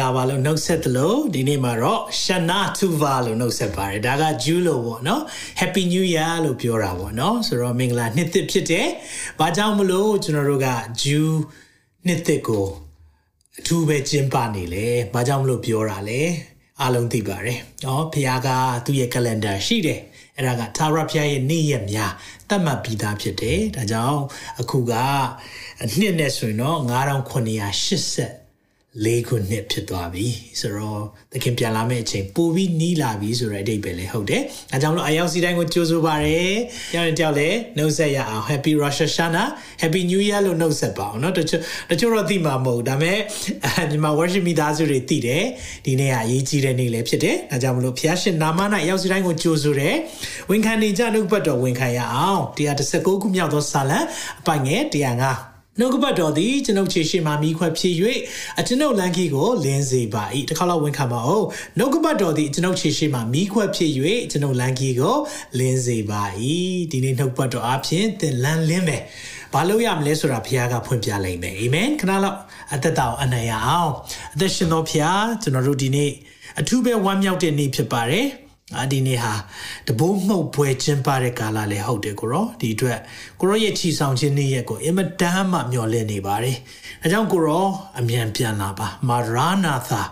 ္ဂလာပါလို့နှုတ်ဆက်သလိုဒီနေ့မှာတော့ Shana Tuva လို့နှုတ်ဆက်ပါတယ်ဒါက Jew လို့ပေါ့နော် Happy New Year လို့ပြောတာပေါ့နော်ဆိုတော့မင်္ဂလာနှစ်သစ်ဖြစ်တယ်ဘာကြောင့်မလို့ကျွန်တော်တို့က Jew နှစ်သစ်ကိုအထူးပဲကျင်းပနေလေဘာကြောင့်မလို့ပြောတာလဲအားလုံးသိပါတယ်နော်ဖခင်ကသူ့ရဲ့ calendar ရှိတယ်အဲ့ဒါကသာရဖျားရဲ့နေ့ရက်များသတ်မှတ်ပြီးသားဖြစ်တယ်။ဒါကြောင့်အခုကအနှစ်နဲ့ဆိုရင်တော့9880 ၄ခုနှစ်ဖြစ်သွားပြီဆိုတော့သခင်ပြန်လာမယ့်အချိန်ပိုပြီးနီးလာပြီဆိုတဲ့အဓိပ္ပာယ်လေးဟုတ်တယ်။အဲကြောင့်မလို့အယောက်စီတိုင်းကိုကြိုဆိုပါရစေ။ကြောင်တယောက်လည်းနှုတ်ဆက်ရအောင် Happy Rosh Hashanah Happy New Year လို့နှုတ်ဆက်ပါအောင်เนาะတချို့တချို့တော့သိမှာမဟုတ်ဒါပေမဲ့ဒီမှာ worship မိသားစုတွေသိတယ်။ဒီနေ့ကအရေးကြီးတဲ့နေ့လည်းဖြစ်တယ်။အဲကြောင့်မလို့ဖျားရှင်နာမ၌အယောက်စီတိုင်းကိုကြိုဆိုတယ်။ဝန်ခံနေကြနှုတ်ပတ်တော်ဝန်ခံရအောင်116ခုမြောက်သောစာလံအပိုင်ငယ်105 နှုတ်ကပတ်တော်သည်ကျွန်ုပ်ခြေရှိမှမိခွက်ဖြစ်၍အကျွန်ုပ်လမ်းကြီးကိုလင်းစေပါ၏တစ်ခါတော့ဝင်ခံပါဦးနှုတ်ကပတ်တော်သည်ကျွန်ုပ်ခြေရှိမှမိခွက်ဖြစ်၍ကျွန်ုပ်လမ်းကြီးကိုလင်းစေပါ၏ဒီနေ့နှုတ်ပတ်တော်အဖြစ်သင်လမ်းလင်းမယ်ဘာလို့ရမလဲဆိုတာဘုရားကဖွင့်ပြလိုက်မယ်အာမင်ခဏလောက်အသက်တာကိုအနံ့ရအောင်အသက်ရှင်တော်ဘုရားကျွန်တော်တို့ဒီနေ့အထူးပဲဝမ်းမြောက်တဲ့နေ့ဖြစ်ပါတယ် အာဒီနေ့ဟာတဘိုးမှုတ်ပွဲကျင်းပတဲ့ကာလလည်းဟုတ်တယ်ကိုရောဒီအတွက်ကိုရောရဲ့ချီဆောင်ခြင်းနေ့ရက်ကိုအင်မတန်မှမျှော်လင့်နေပါတယ်။အဲကြောင့်ကိုရောအမြန်ပြန်လာပါမာရာနာသာ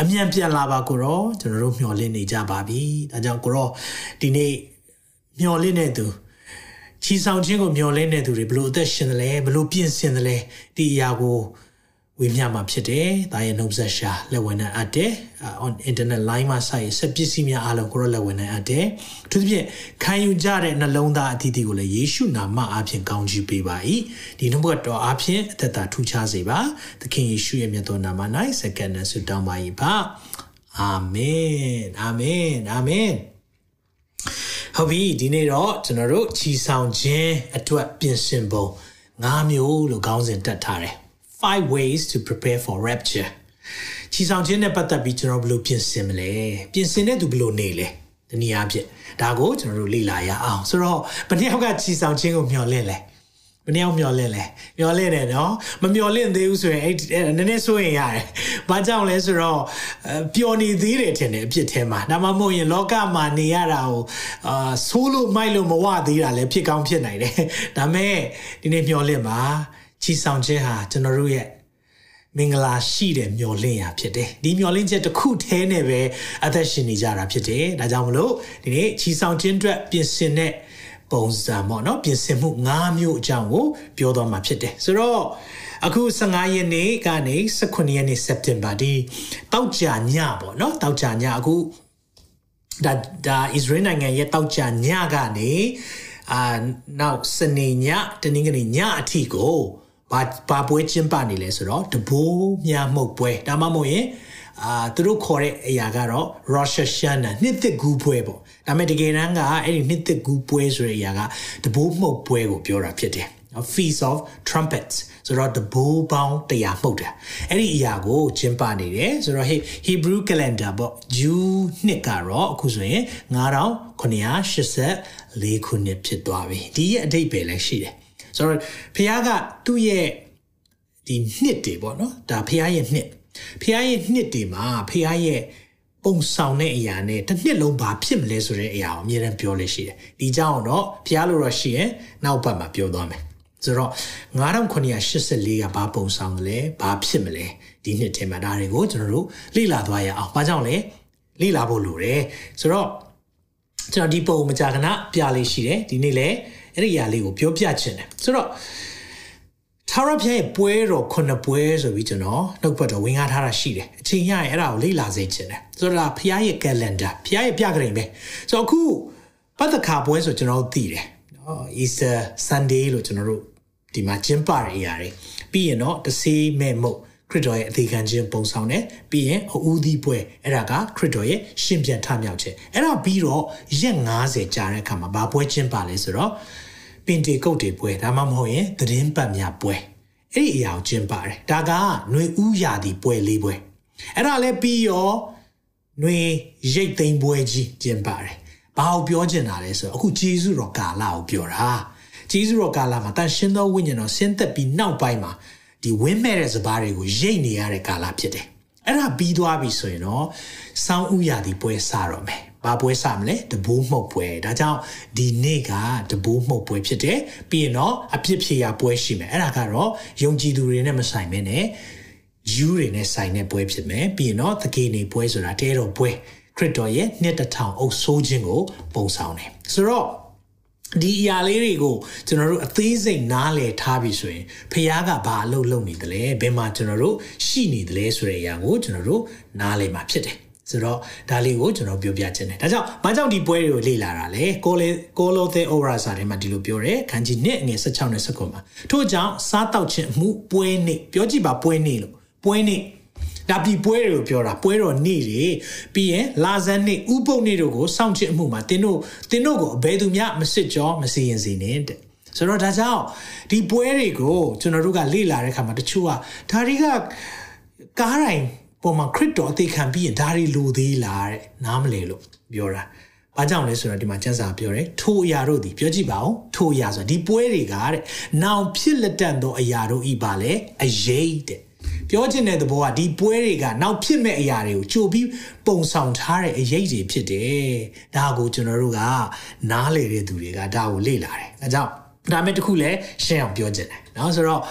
အမြန်ပြန်လာပါကိုရောကျွန်တော်တို့မျှော်လင့်နေကြပါပြီ။ဒါကြောင့်ကိုရောဒီနေ့မျှော်လင့်တဲ့သူချီဆောင်ခြင်းကိုမျှော်လင့်တဲ့သူတွေဘလို့အသက်ရှင်တယ်လဲဘလို့ပြင်ဆင်တယ်လဲဒီအရာကို ဝေမျှမှာဖြစ်တယ်။ဒါရဲ့နှုတ်ဆက်ရှာလက်ဝင်နဲ့အပ်တယ်။ on internet line မှာဆိုင်စက်ပစ္စည်းများအားလုံးကိုရောလက်ဝင်နဲ့အပ်တယ်။သူသဖြင့်ခံယူကြတဲ့နှလုံးသားအသီးသီးကိုလည်းယေရှုနာမအားဖြင့်ကောင်းချီးပေးပါ၏။ဒီနှုတ်ကတော်အားဖြင့်အသက်တာထူခြားစေပါ။သခင်ယေရှုရဲ့မြတ်သောနာမ၌စက္ကန့်နဲ့ဆုတောင်းပါ၏ပါ။အာမင်။အာမင်။အာမင်။ဟုတ်ပြီဒီနေ့တော့ကျွန်တော်တို့ခြီဆောင်ခြင်းအတွက်ပြင်ဆင်ပုံ၅မျိုးလို့ခေါင်းစဉ်တက်ထားတယ် five ways to prepare for rapture ချီဆောင်ခြင်းနဲ့ပတ်သက်ပြီးကျွန်တော်ဘယ်လိုပြင်ဆင်မလဲပြင်ဆင်တဲ့သူဘယ်လိုနေလဲဒီနည်းအားဖြင့်ဒါကိုကျွန်တော်တို့လေ့လာရအောင်ဆိုတော့ဘယ်နှယောက်ကချီဆောင်ခြင်းကိုမျှော်လင့်လဲဘယ်နှယောက်မျှော်လင့်လဲမျှော်လင့်တယ်နော်မမျှော်လင့်သေးဘူးဆိုရင်အဲ့နည်းနည်းစိုးရင်ရတယ်ဘာကြောင့်လဲဆိုတော့ပျော်နေသေးတယ်ထင်တယ်အဖြစ်ထဲမှာဒါမှမဟုတ်ရင်လောကမှာနေရတာကိုအာဆိုးလို့မိုက်လို့မဝသေးတာလည်းဖြစ်ကောင်းဖြစ်နိုင်တယ်ဒါမဲ့ဒီနေ့မျှော်လင့်ပါ ချီဆောင်ခြင်းဟာကျွန်တော်တို့ရဲ့မင်္ဂလာရှိတဲ့မျော်လင့်ရာဖြစ်တယ်ဒီမျော်လင့်ချက်တစ်ခုတည်းနဲ့ပဲအသက်ရှင်နေကြတာဖြစ်တယ်ဒါကြောင့်မလို့ဒီနေ့ချီဆောင်ခြင်းအတွက်ပြင်ဆင်တဲ့ပုံစံပေါ့နော်ပြင်ဆင်မှု၅မျိုးအကြောင်းကိုပြောတော့မှာဖြစ်တယ်ဆိုတော့အခု15ရက်နေ့ကနေ18ရက်နေ့စက်တင်ဘာဒီတောက်ကြညပေါ့နော်တောက်ကြညအခုဒါဒါဣသရေလနိုင်ငံရဲ့တောက်ကြညကနေအာနောက်စနေညတနင်္ဂနွေညအထိကို ဘာဘာပွဲကျင်းပနေလဲဆိုတော့တဘိုးမြမှုတ်ပွဲဒါမှမဟုတ်ရင်အာသူတို့ခေါ်တဲ့အရာကတော့ Rosh Hashanah နှစ်သက်ကူးပွဲပေါ့ဒါပေမဲ့တကယ်တမ်းကအဲ့ဒီနှစ်သက်ကူးပွဲဆိုတဲ့အရာကတဘိုးမှုတ်ပွဲကိုပြောတာဖြစ်တယ် Feast of Trumpets ဆိုတော့တဘိုးပေါင်းတရားမှုတ်တယ်အဲ့ဒီအရာကိုကျင်းပနေတယ်ဆိုတော့ Hebrew calendar ပေါ့ Jew နှစ်ကတော့အခုဆိုရင်9984ခုနှစ်ဖြစ်သွားပြီဒီရဲ့အဓိပ္ပာယ်လည်းရှိတယ် ဆိုတော့ဖះကသူ့ရဲ့ဒီနှစ်တွေပေါ့နော်ဒါဖះရဲ့နှစ်ဖះရဲ့နှစ်တွေမှာဖះရဲ့ပုံဆောင်တဲ့အရာနဲ့တစ်နှစ်လုံးဘာဖြစ်မလဲဆိုတဲ့အရာကိုအမြဲတမ်းပြောလို့ရှိတယ်ဒီကြောင့်တော့ဖះလိုတော့ရှိရင်နောက်ပတ်မှာပြောသွားမယ်ဆိုတော့9984ကဘာပုံဆောင်တယ်လဲဘာဖြစ်မလဲဒီနှစ်ထဲမှာဒါတွေကိုကျွန်တော်တို့လေ့လာသွားရအောင်ဘာကြောင့်လဲလေ့လာဖို့လိုတယ်ဆိုတော့ကျွန်တော်ဒီပုံမကြာခဏပြလေးရှိတယ်ဒီနေ့လည်း အဲ့ဒီအရာလေးကိုပြောပြချင်တယ်ဆိုတော့ထာဝရဘုရားရဲ့ပွဲတော်ခုနှစ်ပွဲဆိုပြီးကျွန်တော်နှုတ်ပတ်တော်ဝင်ကားထားတာရှိတယ်အချိန်ရရင်အဲ့ဒါကိုလေ့လာစေချင်တယ်ဆိုတော့ဘုရားရဲ့ calendar ဘုရားရဲ့ပြကြိမ်ပဲဆိုတော့အခုပတ်သက်ခါပွဲဆိုကျွန်တော်သိတယ်နော် Easter Sunday လို့ကျွန်တော်တို့ဒီမှာကျင်းပတဲ့အရာတွေပြီးရင်တော့တဆေးမဲ့မုတ်ခရစ်တော်ရဲ့အသေးခံခြင်းပုံဆောင်တယ်ပြီးရင်အဦးသီးပွဲအဲ့ဒါကခရစ်တော်ရဲ့ရှင်ပြန်ထမြောက်ခြင်းအဲ့ဒါပြီးတော့ရက်90ကြာတဲ့အခါမှာဘာပွဲကျင်းပလဲဆိုတော့ဘ င်တေကုတ်တွေပွဲဒါမှမဟုတ်ရင်သတင်းပတ်များပွဲအဲ့ဒီအရာကိုကျင်းပါတယ်ဒါကຫນွေဥရာသီပွဲလေးပွဲအဲ့ဒါလည်းပြီးရောຫນွေရိတ်သိမ်းပွဲကြီးကျင်းပါတယ်ဘာကိုပြောချင်တာလဲဆိုတော့အခုဂျေစုတော်ကာလကိုပြောတာဂျေစုတော်ကာလမှာတန်ရှင်းသောဝိညာဉ်တော်ဆင်းသက်ပြီးနောက်ပိုင်းမှာဒီဝင်းမဲ့တဲ့စပားတွေကိုရိတ်နေရတဲ့ကာလဖြစ်တယ်အဲ့ဒါပြီးသွားပြီဆိုရင်တော့စောင်းဥရာသီပွဲစတော့မယ် ဘာပွဲစမလဲတဘိုးမှုတ်ပွဲဒါကြောင့်ဒီနေ့ကတဘိုးမှုတ်ပွဲဖြစ်တယ်ပြီးရင်တော့အပြစ်ဖြေရာပွဲရှိမယ်အဲ့ဒါကတော့ယုံကြည်သူတွေနဲ့မဆိုင်မနဲ့ယူတွေနဲ့ဆိုင်တဲ့ပွဲဖြစ်မယ်ပြီးရင်တော့သကေနေပွဲဆိုတာတဲတော်ပွဲခရစ်တော်ရဲ့နှစ်တထောင်အုပ်ဆိုးခြင်းကိုပုံဆောင်တယ်ဆိုတော့ဒီအရာလေးတွေကိုကျွန်တော်တို့အသေးစိတ်နားလည်ထားပြီဆိုရင်ဖះကဘာအလုပ်လုပ်နေတယ်လဲဘယ်မှာကျွန်တော်တို့ရှိနေတယ်လဲဆိုတဲ့အရာကိုကျွန်တော်တို့နားလည်မှာဖြစ်တယ် ဆိုတော့ဒါလေးကိုကျွန်တော်ပြောပြခြင်းတယ်ဒါကြောင့်ဘာကြောင့်ဒီပွဲတွေကိုလေ့လာတာလဲကိုလေကိုလိုသဲအိုရာစာထဲမှာဒီလိုပြောတယ်ခန်းကြီးနှစ်ငွေ16နဲ့19မှာထို့ကြောင့်စားတောက်ခြင်းအမှုပွဲနေ့ပြောကြည့်ပါပွဲနေ့လို့ပွဲနေ့ဒါပြီပွဲတွေကိုပြောတာပွဲတော်နေ့တွေပြီးရင်လာဇန်နေ့ဥပုပ်နေ့တို့ကိုစောင့်ချစ်မှုမှာတင်းတို့တင်းတို့ကိုအဘယ်သူမှမစစ်ကြောမစီရင်စေနဲ့တဲ့ဆိုတော့ဒါကြောင့်ဒီပွဲတွေကိုကျွန်တော်တို့ကလေ့လာတဲ့အခါမှာတချို့ကဒါတွေကကားတိုင်း ပေါ်မှာခရစ်တော်အသေးခံပြီးရင်ဒါတွေလိုသေးလားတဲ့နားမလဲလို့ပြောတာ။ဘာကြောင့်လဲဆိုတော့ဒီမှာကျမ်းစာပြောတယ်ထိုအရာတို့ဒီပြောကြည့်ပါဦးထိုအရာဆိုဒီပွဲတွေကတဲ့နောင်ဖြစ်လက်တန့်သောအရာတို့ဤပါလေအရေးတဲ့ပြောချင်တဲ့သဘောကဒီပွဲတွေကနောက်ဖြစ်မဲ့အရာတွေကိုကြိုပြီးပုံဆောင်ထားတဲ့အရေးတွေဖြစ်တယ်။ဒါကိုကျွန်တော်တို့ကနားလေတဲ့သူတွေကဒါကိုလေ့လာတယ်။အဲကြောင့် ဒါမဲ့တခုလည်းရှင်းအောင်ပြောချင်တယ်เนาะဆိုတော့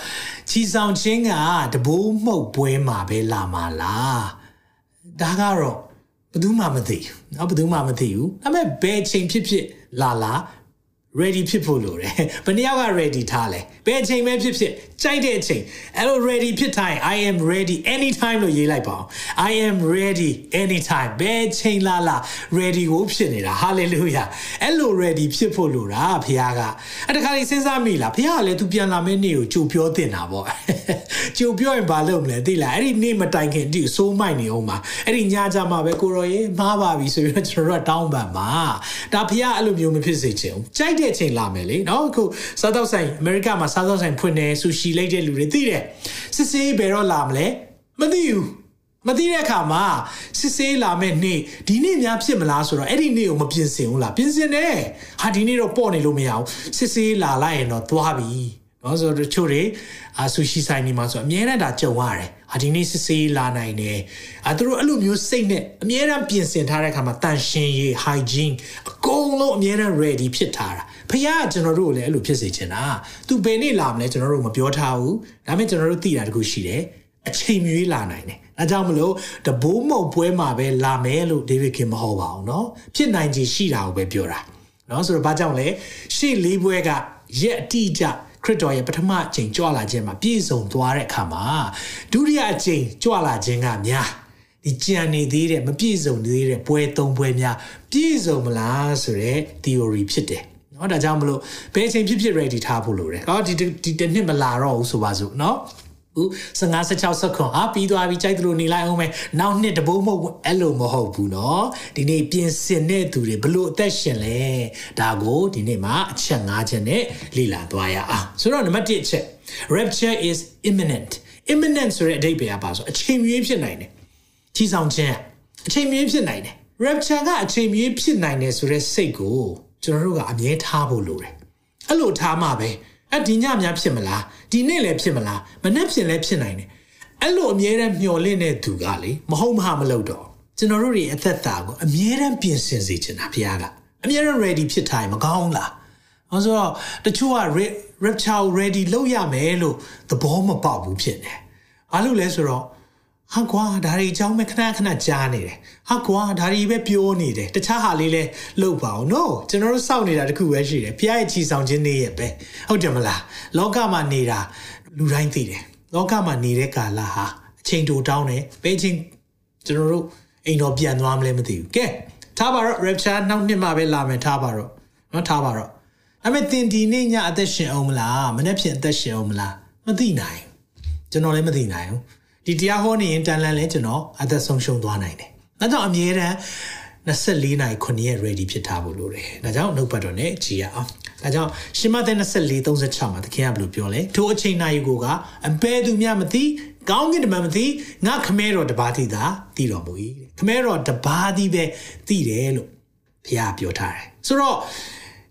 ချီဆောင်ချင်းကတဘိုးမှုတ်ပွဲမှာပဲလာမှာလားဒါကတော့ဘယ်သူမှမသိဘူးเนาะဘယ်သူမှမသိဘူးဒါပေမဲ့ဘယ်ချိန်ဖြစ်ဖြစ်လာလာ ready ဖြစ်ဖို့လိုတယ်ဘယ်နှယောက်က ready ထားလဲဘယ်အချိန်ပဲဖြစ်ဖြစ်ကြိုက်တဲ့အချိန်အဲ့လို ready ဖြစ်တိုင်း I am ready anytime လို့ရေးလိုက်ပါအောင် I am ready anytime ဘယ်ချိန်လာလာ ready ကိုဖြစ်နေတာ hallelujah အဲ့လို ready ဖြစ်ဖို့လိုတာဖခင်ကအဲ့တခါလေးစဉ်းစားမိလားဖခင်ကလည်း तू ပြန်လာမယ့်နေ့ကိုကြိုပြောတင်တာပေါ့ကြိုပြောရင်ဘာလုပ်မလဲသိလားအဲ့ဒီနေ့မတိုင်ခင်တိစိုးမိုက်နေအောင်ပါအဲ့ဒီညကြမှာပဲကိုရောရေမှားပါပြီဆိုပြီးတော့ကျွန်တော်တို့တောင်းပန်ပါဒါဖခင်အဲ့လိုမျိုးမဖြစ်စေချင်ဘူးကြိုက်တဲ့အချိန်လာမယ်လေနော်အခုစားတော့ဆိုင်အမေရိကမှာစားတော့ဆိုင်ဖွင့်နေဆူရှီလိုက်တဲ့လူတွေသိတယ်စစ်စေးဘယ်တော့လာမလဲမသိဘူးမသိတဲ့အခါမှာစစ်စေးလာမဲ့နေ့ဒီနေ့များဖြစ်မလားဆိုတော့အဲ့ဒီနေ့ကိုမပြင်ဆင်ဘူးလားပြင်ဆင်တယ်ဟာဒီနေ့တော့ပေါ့နေလို့မရဘူးစစ်စေးလာလိုက်ရင်တော့သွားပြီနော်ဆိုတော့တချို့တွေအာဆူရှီဆိုင်နေမှာဆိုအများနဲ့ဒါကြုံရတယ်။အာဒီနေ့စစ်စေးလာနိုင်တယ်။အာသူတို့အဲ့လိုမျိုးစိတ်နဲ့အများနဲ့ပြင်ဆင်ထားတဲ့အခါမှာတန်ရှင်းရေး hygiene အကုန်လုံးအများနဲ့ ready ဖြစ်ထားတာ။ ဖခင်ကကျွန်တော်တို့ကိုလည်းအဲ့လိုဖြစ်စေချင်တာ။ तू ဘယ်နေ့လာမလဲကျွန်တော်တို့မပြောထားဘူး။ဒါပေမဲ့ကျွန်တော်တို့သိတာတခုရှိတယ်။အချိန်မြွေးလာနိုင်တယ်။အဲကြောင့်မလို့တဘိုးမုံပွဲမှာပဲလာမယ်လို့ဒေးဗစ်ခင်မဟုတ်ပါဘူးเนาะ။ဖြစ်နိုင်ခြေရှိတာကိုပဲပြောတာ။เนาะဆိုတော့ဘာကြောင့်လဲ။ရှေ့လေးပွဲကရက်အတိအကျခရစ်တော်ရဲ့ပထမအချိန်ကြွလာခြင်းမှာပြည့်စုံသွားတဲ့အခါမှာဒုတိယအချိန်ကြွလာခြင်းကများဒီကြံနေသေးတဲ့မပြည့်စုံသေးတဲ့ပွဲသုံးပွဲများပြည့်စုံမလားဆိုတဲ့ theory ဖြစ်တယ် เนาะဒါကြောင့်မလို့ဘယ်အချိန်ဖြစ်ဖြစ် ready ထားဖို့လိုတယ်။ဟောဒီဒီတစ်နှစ်မလာတော့ဘူးဆိုပါစို့เนาะဘူး15 16စက္ကွန်အာပြီးသွားပြီကြိုက်သလိုနေလိုက်အောင်မယ်နောက်နှစ်တဘိုးမဟုတ်အဲ့လိုမဟုတ်ဘူးเนาะဒီနေ့ပြင်ဆင်တဲ့သူတွေဘလို့အသက်ရှင်လဲဒါကိုဒီနေ့မှာအချက်၅ချက်နဲ့လေ့လာသွားရအောင်ဆိုတော့နံပါတ်1အချက် rapture is imminent imminent ဆိုတဲ့အဓိပ္ပာယ်ကပါဆိုအချိန်မြင့်ဖြစ်နိုင်တယ်ချီဆောင်ခြင်းအချိန်မြင့်ဖြစ်နိုင်တယ် rapture ကအချိန်မြင့်ဖြစ်နိုင်တယ်ဆိုတဲ့စိတ်ကို ကျွန်တော်တို့ကအမြဲထားဖို့လိုတယ်အဲ့လိုထားမှပဲအဲ့ဒီညများဖြစ်မလားဒီနေ့လည်းဖြစ်မလားမနေ့ဖြစ်လည်းဖြစ်နိုင်တယ်အဲ့လိုအမြဲတမ်းမျှော်လင့်တဲ့သူကလေမဟုတ်မဟာမလုပ်တော့ကျွန်တော်တို့တွေအသက်တာကိုအမြဲတမ်းပြင်ဆင်စေချင်တာဘုရားကအမြဲတမ်း ready ဖြစ်ထားရင်မကောင်းလားအဲဆိုတော့တချို့က rapture ready လုပ်ရမယ်လို့သဘောမပေါက်ဘူးဖြစ်နေ။ဘာလို့လဲဆိုတော့ ဟာကွာဒါတွေအကြောင်းပဲခဏခဏကြားနေတယ်ဟာကွာဒါတွေပဲပြောနေတယ်တခြားဟာလေးလဲလုပ်ပါအောင် no ကျွန်တော်တို့စောင့်နေတာတခုပဲရှိတယ်ဖျားရဲ့ချီဆောင်ခြင်းနေရဲ့ပဲဟုတ်တယ်မလားလောကမှာနေတာလူတိုင်းသိတယ်လောကမှာနေတဲ့ကာလဟာအချိန်တိုတောင်းတယ်ဘယ်ချိန်ကျွန်တော်တို့အိမ်တော်ပြန်သွားမလဲမသိဘူးကဲထားပါတော့ rapture နောက်နှစ်မှပဲလာမယ်ထားပါတော့နော်ထားပါတော့အဲ့မဲ့တင်ဒီနေ့ညအသက်ရှင်အောင်မလားမနေ့ဖြန်အသက်ရှင်အောင်မလားမသိနိုင်ကျွန်တော်လည်းမသိနိုင်ဘူး ဒီတရားဟောနေရင်တန်လန်လဲကျွန်တော်အသက်ဆုံးရှုံးသွားနိုင်တယ်။ဒါကြောင့်အမြဲတမ်း24နိုင်9ရက် ready ဖြစ်ထားဖို့လိုတယ်။ဒါကြောင့်နှုတ်ပတ်တော်နဲ့ကြည်ရအောင်။ဒါကြောင့်ရှင်မသက်24 36မှာသခင်ကဘယ်လိုပြောလဲ။ထိုအချိန်နိုင်ကိုကအဘယ်သူမျှမသိကောင်းကင်တမန်မသိငါခမဲတော်တပါးတိသာသိတော်မူ၏။ခမဲတော်တပါးတိပဲသိတယ်လို့ဘုရားပြောထားတယ်။ဆိုတော့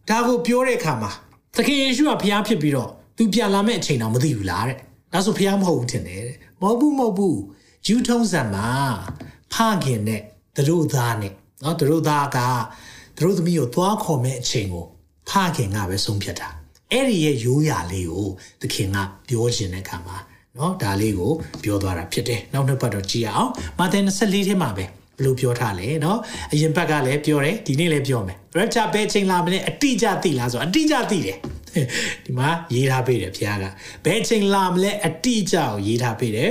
ဒါကိုပြောတဲ့အခါမှာသခင်ယေရှုကဘုရားဖြစ်ပြီးတော့သူပြန်လာမယ့်အချိန်တော့မသိဘူးလားတဲ့။ဒါဆိုဘုရားမဟုတ်ဘူးထင်တယ်တဲ့။ မဟုတ်ဘူးမဟုတ်ဘူး။ယူထုံးစံမှာဖခင်နဲ့သူတို့သားနဲ့နော်သူတို့သားကသူတို့သမီးကိုသွားခေါ်မဲ့အချိန်ကိုဖခင်ကပဲဆုံးဖြတ်တာအဲ့ဒီရဲ့ရိုးရာလေးကိုသခင်ကပြောခြင်းတဲ့အခါမှာနော်ဒါလေးကိုပြောသွားတာဖြစ်တယ်နောက်နှစ်ပတ်တော့ကြည့်အောင်မာသဲ24ထဲမှာပဲဘလို့ပြောထားလဲเนาะအရင်ဘက်ကလည်းပြောတယ်ဒီနေ့လည်းပြောမယ် rapture ဘယ်ချိန်လာမလဲအတိအကျသိလားဆိုအတိအကျသိတယ် ဒီမှာရေးထားပေးတယ်ဘုရားကဘယ်ချိန်လာမလဲအတိအကျကိုရေးထားပေးတယ်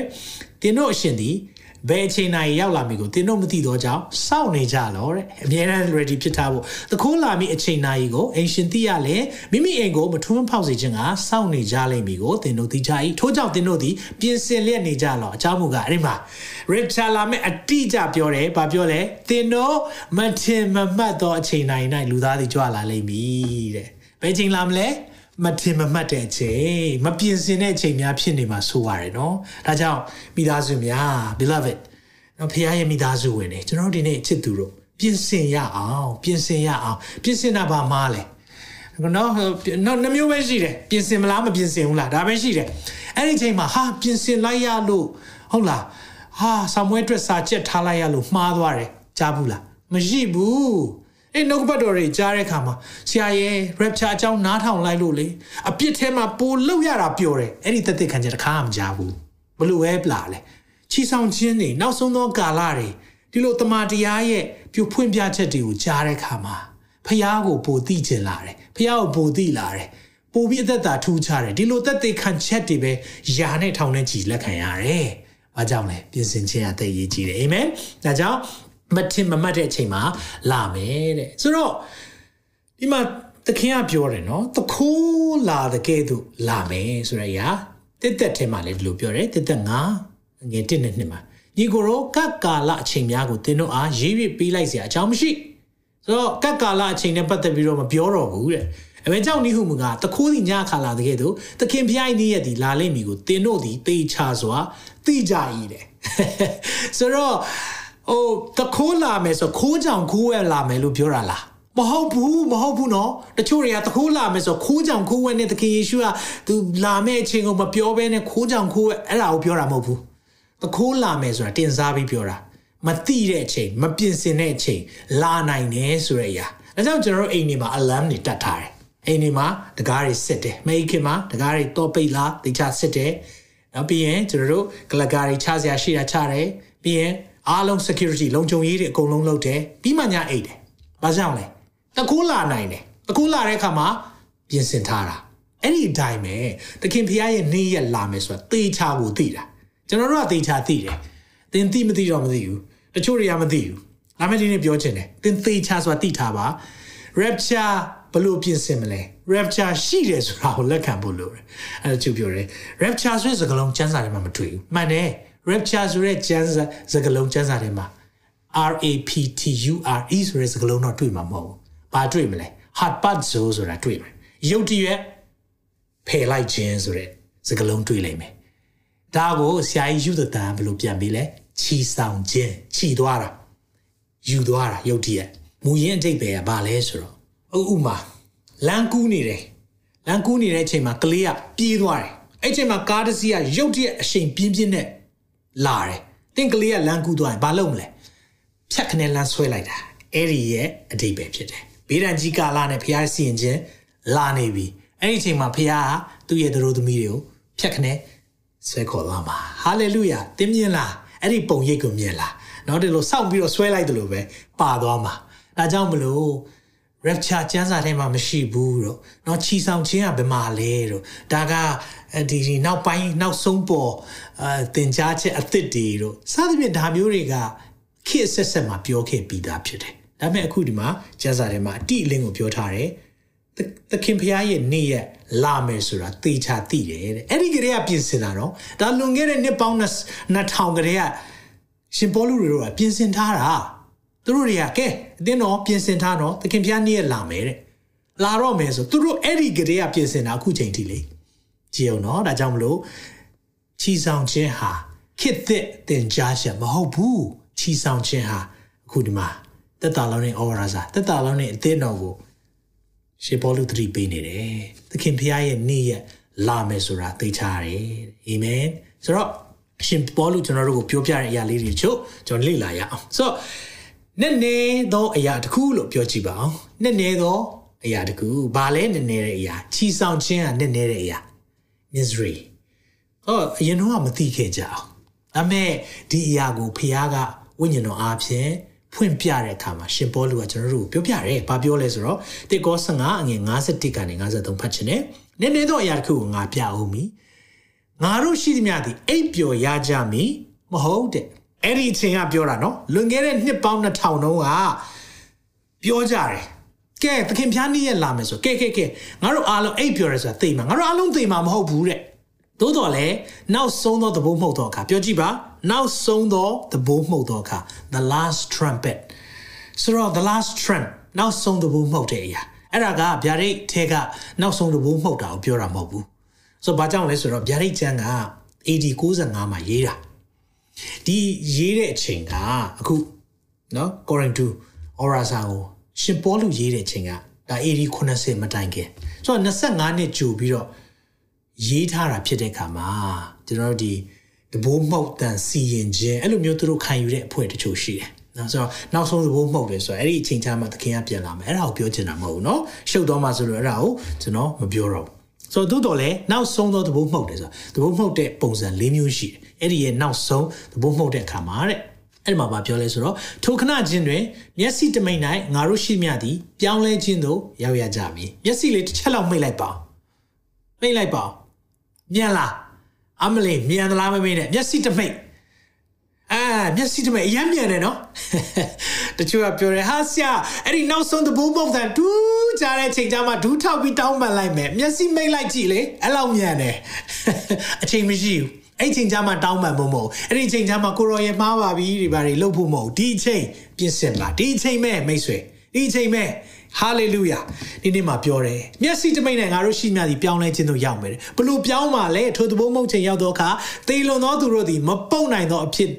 တင်တို့အရှင်သည်ဘယ်အချိန်နိုင်ရောက်လာမည်ကိုသင်တို့မသိတော့ကြောင်းစောင့်နေကြလောတဲ့အမြဲတမ်း ready ဖြစ်ထားဖို့သခိုးလာမည့်အချိန်နိုင်ကိုအင်ရှင်သိရလဲမိမိအိမ်ကိုမထွန်းဖောက်စေခြင်းကစောင့်နေကြလိမ့်မည်ကိုသင်တို့သိကြ၏ထို့ကြောင့်သင်တို့သည်ပြင်ဆင်လျက်နေကြလောအကြောင်းမူကားအဲ့ဒီမှာ Richard လာမယ့်အတိအကျပြောတယ်ဘာပြောလဲသင်တို့မထင်မမှတ်သောအချိန်နိုင်၌လူသားသည်ကြွလာလိမ့်မည်တဲ့ဘယ်ချိန်လာမလဲ မထင်မမှတ်တဲ့အချိန်မပြင်ဆင်တဲ့အချိန်များဖြစ်နေမှာဆိုရတယ်နော်ဒါကြောင့်မိသားစုများ beloved နော်ဖခင်ရဲ့မိသားစုဝင်နေကျွန်တော်ဒီနေ့အချစ်သူတို့ပြင်ဆင်ရအောင်ပြင်ဆင်ရအောင်ပြင်ဆင်တာဘာမှလဲနော်နော်နှမျိုးပဲရှိတယ်ပြင်ဆင်မလားမပြင်ဆင်ဘူးလားဒါပဲရှိတယ်အဲ့ဒီအချိန်မှာဟာပြင်ဆင်လိုက်ရလို့ဟုတ်လားဟာဆာမွဲအတွက်စာချက်ထားလိုက်ရလို့မှားသွားတယ်ကြားဘူးလားမရှိဘူး အဲ့နှုတ်ဘတ်တော်တွေကြားတဲ့အခါမှာဆရာရဲ့ rapture အကြောင်းနားထောင်လိုက်လို့လေအပြစ်ထဲမှာပိုလောက်ရတာပြောတယ်အဲ့ဒီသက်သက်ခံချက်တစ်ခါမှမကြားဘူးဘလို့ပဲပလာလဲချီဆောင်ခြင်းတွေနောက်ဆုံးသောကာလတွေဒီလိုတမန်တရားရဲ့ပြဖွင့်ပြချက်တွေကိုကြားတဲ့အခါမှာဖះကိုပိုသိကျင်လာတယ်ဖះကိုပိုသိလာတယ်ပိုပြီးအသက်တာထူးခြားတယ်ဒီလိုသက်သေခံချက်တွေပဲယာနဲ့ထောင်နဲ့ကြည်လက်ခံရတယ်။ဘာကြောင့်လဲပြင်ဆင်ခြင်းအသက်ရေးကြည့်တယ်အာမင်။ဒါကြောင့် မထင်မမှတ်တဲ့အချိန်မှာလာမယ်တဲ့ဆိုတော့ဒီမှာသခင်ကပြောတယ်နော်တခိုးလာတဲ့ကဲ့သို့လာမယ်ဆိုရရာတက်တက်ထဲမှာလည်းဒီလိုပြောတယ်တက်တက်ငါငယ်တစ်နှစ်နှစ်မှာညီကိုရောကတ်ကာလအချိန်များကိုသင်တို့အားရေးရပေးလိုက်เสียအကြောင်းမရှိဆိုတော့ကတ်ကာလအချိန်နဲ့ပတ်သက်ပြီးတော့မပြောတော့ဘူးတဲ့အမေကြောင့်နိဟုမကတခိုးစီညခါလာတဲ့ကဲ့သို့သခင်ဖျားဤနည်းရသည်လာလိမ့်မည်ကိုသင်တို့သည်တေချာစွာသိကြ၏တဲ့ဆိုတော့ ဟိုတခိုးလာမယ်ဆိုခိုးကြောင်ခိုးဝဲလာမယ်လို့ပြောတာလားမဟုတ်ဘူးမဟုတ်ဘူးနော်တချို့တွေကတခိုးလာမယ်ဆိုခိုးကြောင်ခိုးဝဲနဲ့သခင်ယေရှုကသူလာမယ့်အချိန်ကိုမပြောဘဲနဲ့ခိုးကြောင်ခိုးဝဲအဲ့ဒါကိုပြောတာမဟုတ်ဘူးတခိုးလာမယ်ဆိုတာတင်စားပြီးပြောတာမတိတဲ့အချိန်မပြင်ဆင်တဲ့အချိန်လာနိုင်တယ်ဆိုတဲ့အရာဒါကြောင့်ကျွန်တော်တို့အိမ်တွေမှာ alarm တွေတတ်ထားတယ်အိမ်တွေမှာတကားတွေစစ်တယ်မိခင်မှာတကားတွေတော့ပိတ်လားတေချာစစ်တယ်နောက်ပြီးရင်ကျွန်တော်တို့ကလကားတွေချစရာရှိတာချတယ်ပြီးရင် အားလုံး security လုံခြုံရေးတွေအကုန်လုံးလုပ်တယ်ပြီးမှညအိတ်တယ်ဘာကြောင့်လဲတကူလာနိုင်တယ်တကူလာတဲ့အခါမှာပြင်ဆင်ထားတာအဲ့ဒီအတိုင်းပဲတခင်ဖះရဲ့နေ့ရက်လာမယ်ဆိုတာသေချာကိုသိတာကျွန်တော်တို့ကသေချာသိတယ်သင်သိမသိတော့မသိဘူးတချို့တွေကမသိဘူးဒါမဲ့ဒီနေ့ပြောချင်တယ်သင်သေချာဆိုတာသိထားပါ rapture ဘလို့ပြင်ဆင်မလဲ rapture ရှိတယ်ဆိုတာကိုလက်ခံဖို့လိုတယ်အဲ့ဒါသူပြောတယ် rapture ဆိုတဲ့စကားလုံးကျမ်းစာထဲမှာမတွေ့ဘူးမှန်တယ် rapture ဆိုတဲ့ကျမ်းစာစကားလုံးကျမ်းစာထဲမှာ R A P T U R E ဆိုတဲ့စကားလုံးတော့တွေ့မှာမဟုတ်ဘူး။ဘာတွေ့မလဲ။ hard part ဆိုတာတွေ့မယ်။ရုပ်တရက်ဖယ်လိုက်ခြင်းဆိုတဲ့စကားလုံးတွေ့လိမ့်မယ်။ဒါကိုဆရာကြီးယူသတန်ဘယ်လိုပြန်ပြီးလဲ။ချီဆောင်ခြင်းချီသွားတာယူသွားတာရုပ်တရက်မူရင်းအတိတ်ပဲကဘာလဲဆိုတော့ဥဥမာလမ်းကူးနေတယ်လမ်းကူးနေတဲ့အချိန်မှာကလေးကပြေးသွားတယ်အဲ့ချိန်မှာကားတစ်စီးကရုတ်တရက်အရှိန်ပြင်းပြင်းနဲ့ လာတယ်တင့်ကလေးကလမ်းကူးသွားရင်ဘာလုပ်မလဲဖြတ်ခနဲ့လမ်းဆွဲလိုက်တာအဲ့ဒီရဲ့အတိတ်ပဲဖြစ်တယ်ဘေးဒဏ်ကြီးကာလနဲ့ဖျားစီရင်ခြင်းလာနေပြီအဲ့ဒီအချိန်မှာဖျားကသူ့ရဲ့သူတို့သမီးတွေကိုဖြတ်ခနဲ့ဆွဲခေါ်သွားမှာဟာလေလုယာတင်းမြင်လားအဲ့ဒီပုံရိပ်ကိုမြင်လားနော်ဒီလိုစောင့်ပြီးတော့ဆွဲလိုက်တယ်လို့ပဲပါသွားမှာဒါကြောင့်မလို့ rapture ကျမ်းစာထဲမှာမရှိဘူးတော့เนาะချီဆောင်ခြင်းကဘယ်မှာလဲတော့ဒါကဒီဒီနောက်ပိုင်းနောက်ဆုံးပေါ်အဲတင် जा ချက်အသစ်တွေတော့စသဖြင့်ဒါမျိုးတွေကခေတ်ဆက်ဆက်မှာပြောခဲ့ပြီးသားဖြစ်တယ်ဒါပေမဲ့အခုဒီမှာကျမ်းစာထဲမှာအတိအလင်းကိုပြောထားတယ်သခင်ဖျားရဲ့နေ့ရက်လာမယ်ဆိုတာသေချာသိတယ်တဲ့အဲ့ဒီကလေးကပြင်ဆင်တာတော့ဒါလွန်ခဲ့တဲ့နှစ်ပေါင်း2000ကလေးကရှင်ပေါလုတွေတော့ပြင်ဆင်ထားတာတ သူတို့တွေကကဲအတင်းတော့ပြင်ဆင်ထားတော့သခင်ဖျားနေ့ရက်လာမယ်တဲ့လာတော့မယ်ဆိုသူတို့အဲ့ဒီကလေးကပြင်ဆင်တာအခုချိန်ထိလေကြည့်အောင်နော်ဒါကြောင့်မလို့ချီဆောင်ခြင်းဟာခေတ်သစ်တင်ကြားချက်မဟုတ်ဘူးချီဆောင်ခြင်းဟာအခုဒီမှာတက်တာလောင်းနဲ့အော်ရာစာတက်တာလောင်းနဲ့အသင်းတော်ကိုရှေဘောလူသတိပေးနေတယ်သခင်ဖျားရဲ့နေ့ရက်လာမယ်ဆိုတာသိချရတယ်အာမင်ဆိုတော့အရှင်ပေါလုကျွန်တော်တို့ကိုပြောပြတဲ့အရာလေးတွေချို့ကျွန်တော်လေ့လာရအောင်ဆိုတော့ နည်းနည်းသောအရာတစ်ခုလို့ပြောကြည့်ပါအောင်နည်းနည်းသောအရာတစ်ခုဘာလဲနည်းနည်းတဲ့အရာချီဆောင်ခြင်းကနည်းနည်းတဲ့အရာ misery ဟောအရင်တော့မသိခဲ့ကြအောင်ဒါပေမဲ့ဒီအရာကိုဖခင်ကဝိညာဉ်တော်အားဖြင့်ဖွင့်ပြတဲ့အခါမှာရှင်ပေါလုကကျွန်တော်တို့ပြောပြတယ်။ဘာပြောလဲဆိုတော့တေကော15အငယ်51ကနေ53ဖတ်ချင်တယ်။နည်းနည်းတော့အရာတစ်ခုကိုငါပြအောင်မီ။ငါတို့ရှိသမျှသည်အိပ်ပျော်ရကြမည်မဟုတ်တဲ့။ အဲ့ဒီအချိန်ကပြောတာနော်။လွန်ခဲ့တဲ့နှစ်ပေါင်း2000တုန်းကပြောကြတယ်။ကဲသခင်ဖျားနေ့ရက်လာမယ်ဆိုကဲကဲကဲငါတို့အားလုံးအိပ်ပျော်ရဲဆိုတာသိမှာငါတို့အားလုံးသိမှာမဟုတ်ဘူးတဲ့။သို့တော်လည်းနောက်ဆုံးသောသဘောမှုတ်သောအခါပြောကြည့်ပါနောက်ဆုံးသောသဘောမှုတ်သောအခါ the last trumpet ဆိုတော့ the last trump နောက်ဆုံးသဘောမှုတ်တဲ့အရာအဲ့ဒါကဗျာဒိတ်ထဲကနောက်ဆုံးသဘောမှုတ်တာကိုပြောတာမဟုတ်ဘူးဆိုတော့ဘာကြောင့်လဲဆိုတော့ဗျာဒိတ်ကျမ်းက AD 65မှာရေးတာ ဒီရေးတဲ့အချိန်ကအခုเนาะ Corinth 2 Orasa ကိုရှင်ပေါလုရေးတဲ့အချိန်ကဒါ AD 80မတိုင်ခင်ဆိုတော့25နှစ်ကြိုပြီးတော့ရေးထားတာဖြစ်တဲ့အခါမှာကျွန်တော်တို့ဒီတဘိုးမှုတ်တန်စီရင်ခြင်းအဲ့လိုမျိုးသူတို့ခံယူတဲ့အဖွဲ့တချို့ရှိတယ်နော်ဆိုတော့နောက်ဆုံးသဘောမှုတ်တယ်ဆိုတော့အဲ့ဒီအချိန်ချမှသခင်ကပြန်လာမယ်အဲ့ဒါကိုပြောချင်တာမဟုတ်ဘူးเนาะရှုပ်တော့မှဆိုလို့အဲ့ဒါကိုကျွန်တော်မပြောတော့ဘူး ဆိုတော့တိုးတော်လဲနောက်ဆုံးသောသဘောမှုတ်တယ်ဆိုတော့သဘောမှုတ်တဲ့ပုံစံ၄မျိုးရှိတယ်အဲ့ဒီရဲ့နောက်ဆုံးသဘောမှုတ်တဲ့အခါမှာတဲ့အဲ့ဒီမှာဗာပြောလဲဆိုတော့ထိုခဏချင်းတွင်မျက်စိတမိန်၌ငါတို့ရှိမြသည်ပြောင်းလဲခြင်းသို့ရောက်ရကြပြီမျက်စိလေးတစ်ချက်လောက်မိတ်လိုက်ပါမိတ်လိုက်ပါမြန်လားအမလေးမြန်သလားမမေးနဲ့မျက်စိတမိတ် အာမျက်စိတမိတ်အရင်မြန်တယ်နော်တချို့ကပြောတယ်ဟာဆရာအဲ့ဒီနောက်ဆုံးတဘိုးပုံစံဒူးကြတဲ့ချိန်ကျမှဒူးထောက်ပြီးတောင်းပန်လိုက်မယ်မျက်စိမိတ်လိုက်ကြည့်လေအဲ့လောက်မြန်တယ်အချိန်မရှိဘူးအဲ့ချိန်ကျမှတောင်းပန်ဖို့မဟုတ်အဲ့ဒီချိန်ကျမှကိုရော်ရမှားပါပြီဒီဘာတွေလုပ်ဖို့မဟုတ်ဒီအချိန်ပြင်ဆင်ပါဒီအချိန်မဲ့မိတ်ဆွေဒီအချိန်မဲ့ ဟာလေလုယာဒီနေ့မှာပြောတယ်မျက်စိတမိတ်နဲ့ငါတို့ရှိမြသည်ပြောင်းလဲခြင်းတို့ရောက်မယ်ဘလို့ပြောင်းပါလဲထိုသဘောမုတ်ချိန်ရောက်တော့အခါသေလွန်သောသူတို့သည်မပုတ်နိုင်သောအဖြစ်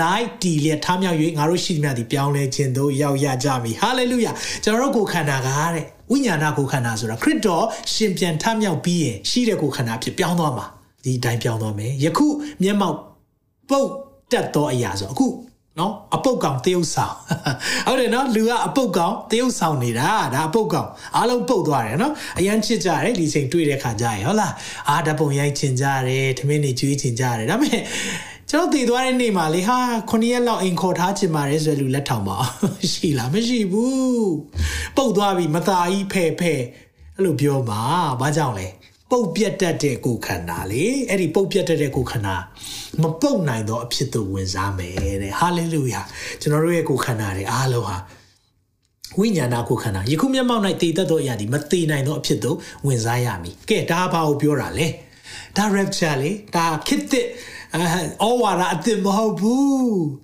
၌တီလျက်ထားမြောက်၍ငါတို့ရှိမြသည်ပြောင်းလဲခြင်းတို့ရောက်ရကြမည်ဟာလေလုယာကျွန်တော်တို့ကိုခန္ဓာကားတဲ့ဝိညာဏကိုခန္ဓာဆိုတာခရစ်တော်ရှင်ပြန်ထမြောက်ပြီးရင်ရှိတဲ့ကိုခန္ဓာဖြစ်ပြောင်းသွားမှာဒီအတိုင်းပြောင်းသွားမယ်ယခုမျက်မှောက်ပုတ်တက်သောအရာဆိုအခု နော်အပုတ်ကောင်တရုပ်ဆောင်ဟုတ်တယ်နော်လူကအပုတ်ကောင်တရုပ်ဆောင်နေတာဒါအပုတ်ကောင်အားလုံးပုတ်သွားတယ်နော်အရန်ချစ်ကြတယ်ဒီချိန်တွေ့တဲ့ခါကြရဟုတ်လားအာဓပုံရိုက်ချင်ကြတယ်ထမင်းနေကျွေးချင်ကြတယ်ဒါပေမဲ့ကျွန်တော်တည်သွားတဲ့နေ့မှာလေဟာ9ရက်လောက်အိမ်ခေါ်ထားချင်ပါတယ်ဆိုလူလက်ထောင်ပါရှိလားမရှိဘူးပုတ်သွားပြီမသားကြီးဖဲ့ဖဲ့အဲ့လိုပြောမှာဘာကြောင့်လဲ ပုတ်ပြတ်တတ်တဲ့ကိုခန္ဓာလေအဲ့ဒီပုတ်ပြတ်တတ်တဲ့ကိုခန္ဓာမပုတ်နိုင်တော့အဖြစ်သို့ဝင်စားမယ်တဲ့ဟာလေလုယာကျွန်တော်တို့ရဲ့ကိုခန္ဓာတွေအားလုံးဟာဝိညာဏကိုခန္ဓာယခုမျက်မှောက်၌တည်တတ်သောအရာဒီမတည်နိုင်သောအဖြစ်သို့ဝင်စားရမည်ကဲဒါဘာကိုပြောတာလဲဒါ rapture လေဒါခစ်တဲ့အော်ဝါရာအစ်မဟုတ်ဘူး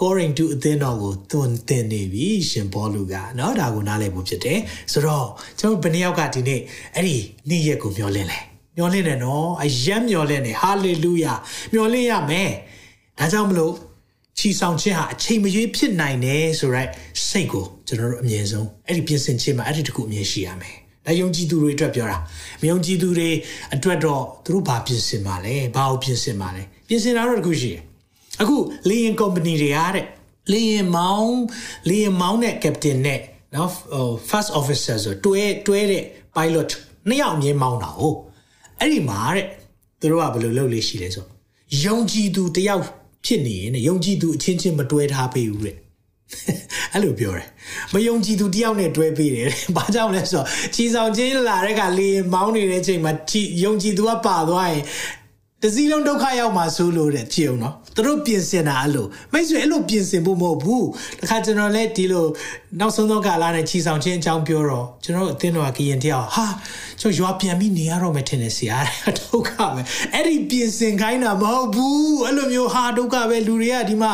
According to အသင်းတော်ကိုသွန်သင်နေပြီရှင်ဘောလူကเนาะဒါကိုနားလည်ဖို့ဖြစ်တယ်ဆိုတော့ကျွန်တော်ဘယ်နှယောက်ကဒီနေ့အဲ့ဒီနေ့ရက်ကိုမျှော်လင့်လဲမျှော်လင့်တယ်နော်အယံမျှော်လင့်တယ်ဟာလေလုယာမျှော်လင့်ရမယ်ဒါကြောင့်မလို့ချီဆောင်ခြင်းဟာအချိန်မရွေးဖြစ်နိုင်တယ်ဆိုရက်စိတ်ကိုကျွန်တော်တို့အမြင်ဆုံးအဲ့ဒီပြင်ဆင်ခြင်းမှာအဲ့ဒီတခုအမြင်ရှိရမယ်ဒါယုံကြည်သူတွေအတွက်ပြောတာမယုံကြည်သူတွေအတွက်တော့သူတို့ဘာပြင်ဆင်ပါလဲဘာကိုပြင်ဆင်ပါလဲပြင်ဆင်တာတော့တခုရှိတယ် အခုလေယာဉ်ကုမ္ပဏီတွေအားတဲ့လေယာဉ်မောင်းလေယာဉ်မောင်းတဲ့ captain နဲ့နော် first officer ဆိုတွဲတွဲတဲ့ pilot နှစ်ယောက်အမြင်မောင်းတာဟုတ်အဲ့ဒီမှာတဲ့သူတို့ကဘယ်လိုလုပ်လေးရှိလဲဆိုယုံကြည်သူတယောက်ဖြစ်နေရင်ယုံကြည်သူအချင်းချင်းမတွဲထားပေးဘူးတဲ့အဲ့လိုပြောတယ်မယုံကြည်သူတယောက်နဲ့တွဲပေးတယ်ဘာကြောင့်လဲဆိုတော့ချီဆောင်ချင်းလာတဲ့ကလေမောင်းနေတဲ့အချိန်မှာယုံကြည်သူကပါသွားရင်တစည်းလုံးဒုက္ခရောက်မှာဆိုလို့တဲ့ကြည့်အောင်နော်သူတို့ပြင်ဆင်တာအဲ့လိုမိတ်ဆွေအဲ့လိုပြင်ဆင်ဖို့မဟုတ်ဘူးတခါကျွန်တော်လည်းဒီလိုနောက်ဆုံးသောကာလနဲ့ချီဆောင်ခြင်းအကြောင်းပြောတော့ကျွန်တော်အသင်းတော်ကရင်တယောက်ဟာကျွန်တော်ရွာပြန်ပြီးနေရတော့မယ်ထင်တယ်ဆရာဒုက္ခပဲအဲ့ဒီပြင်ဆင်ခိုင်းတာမဟုတ်ဘူးအဲ့လိုမျိုးဟာဒုက္ခပဲလူတွေကဒီမှာ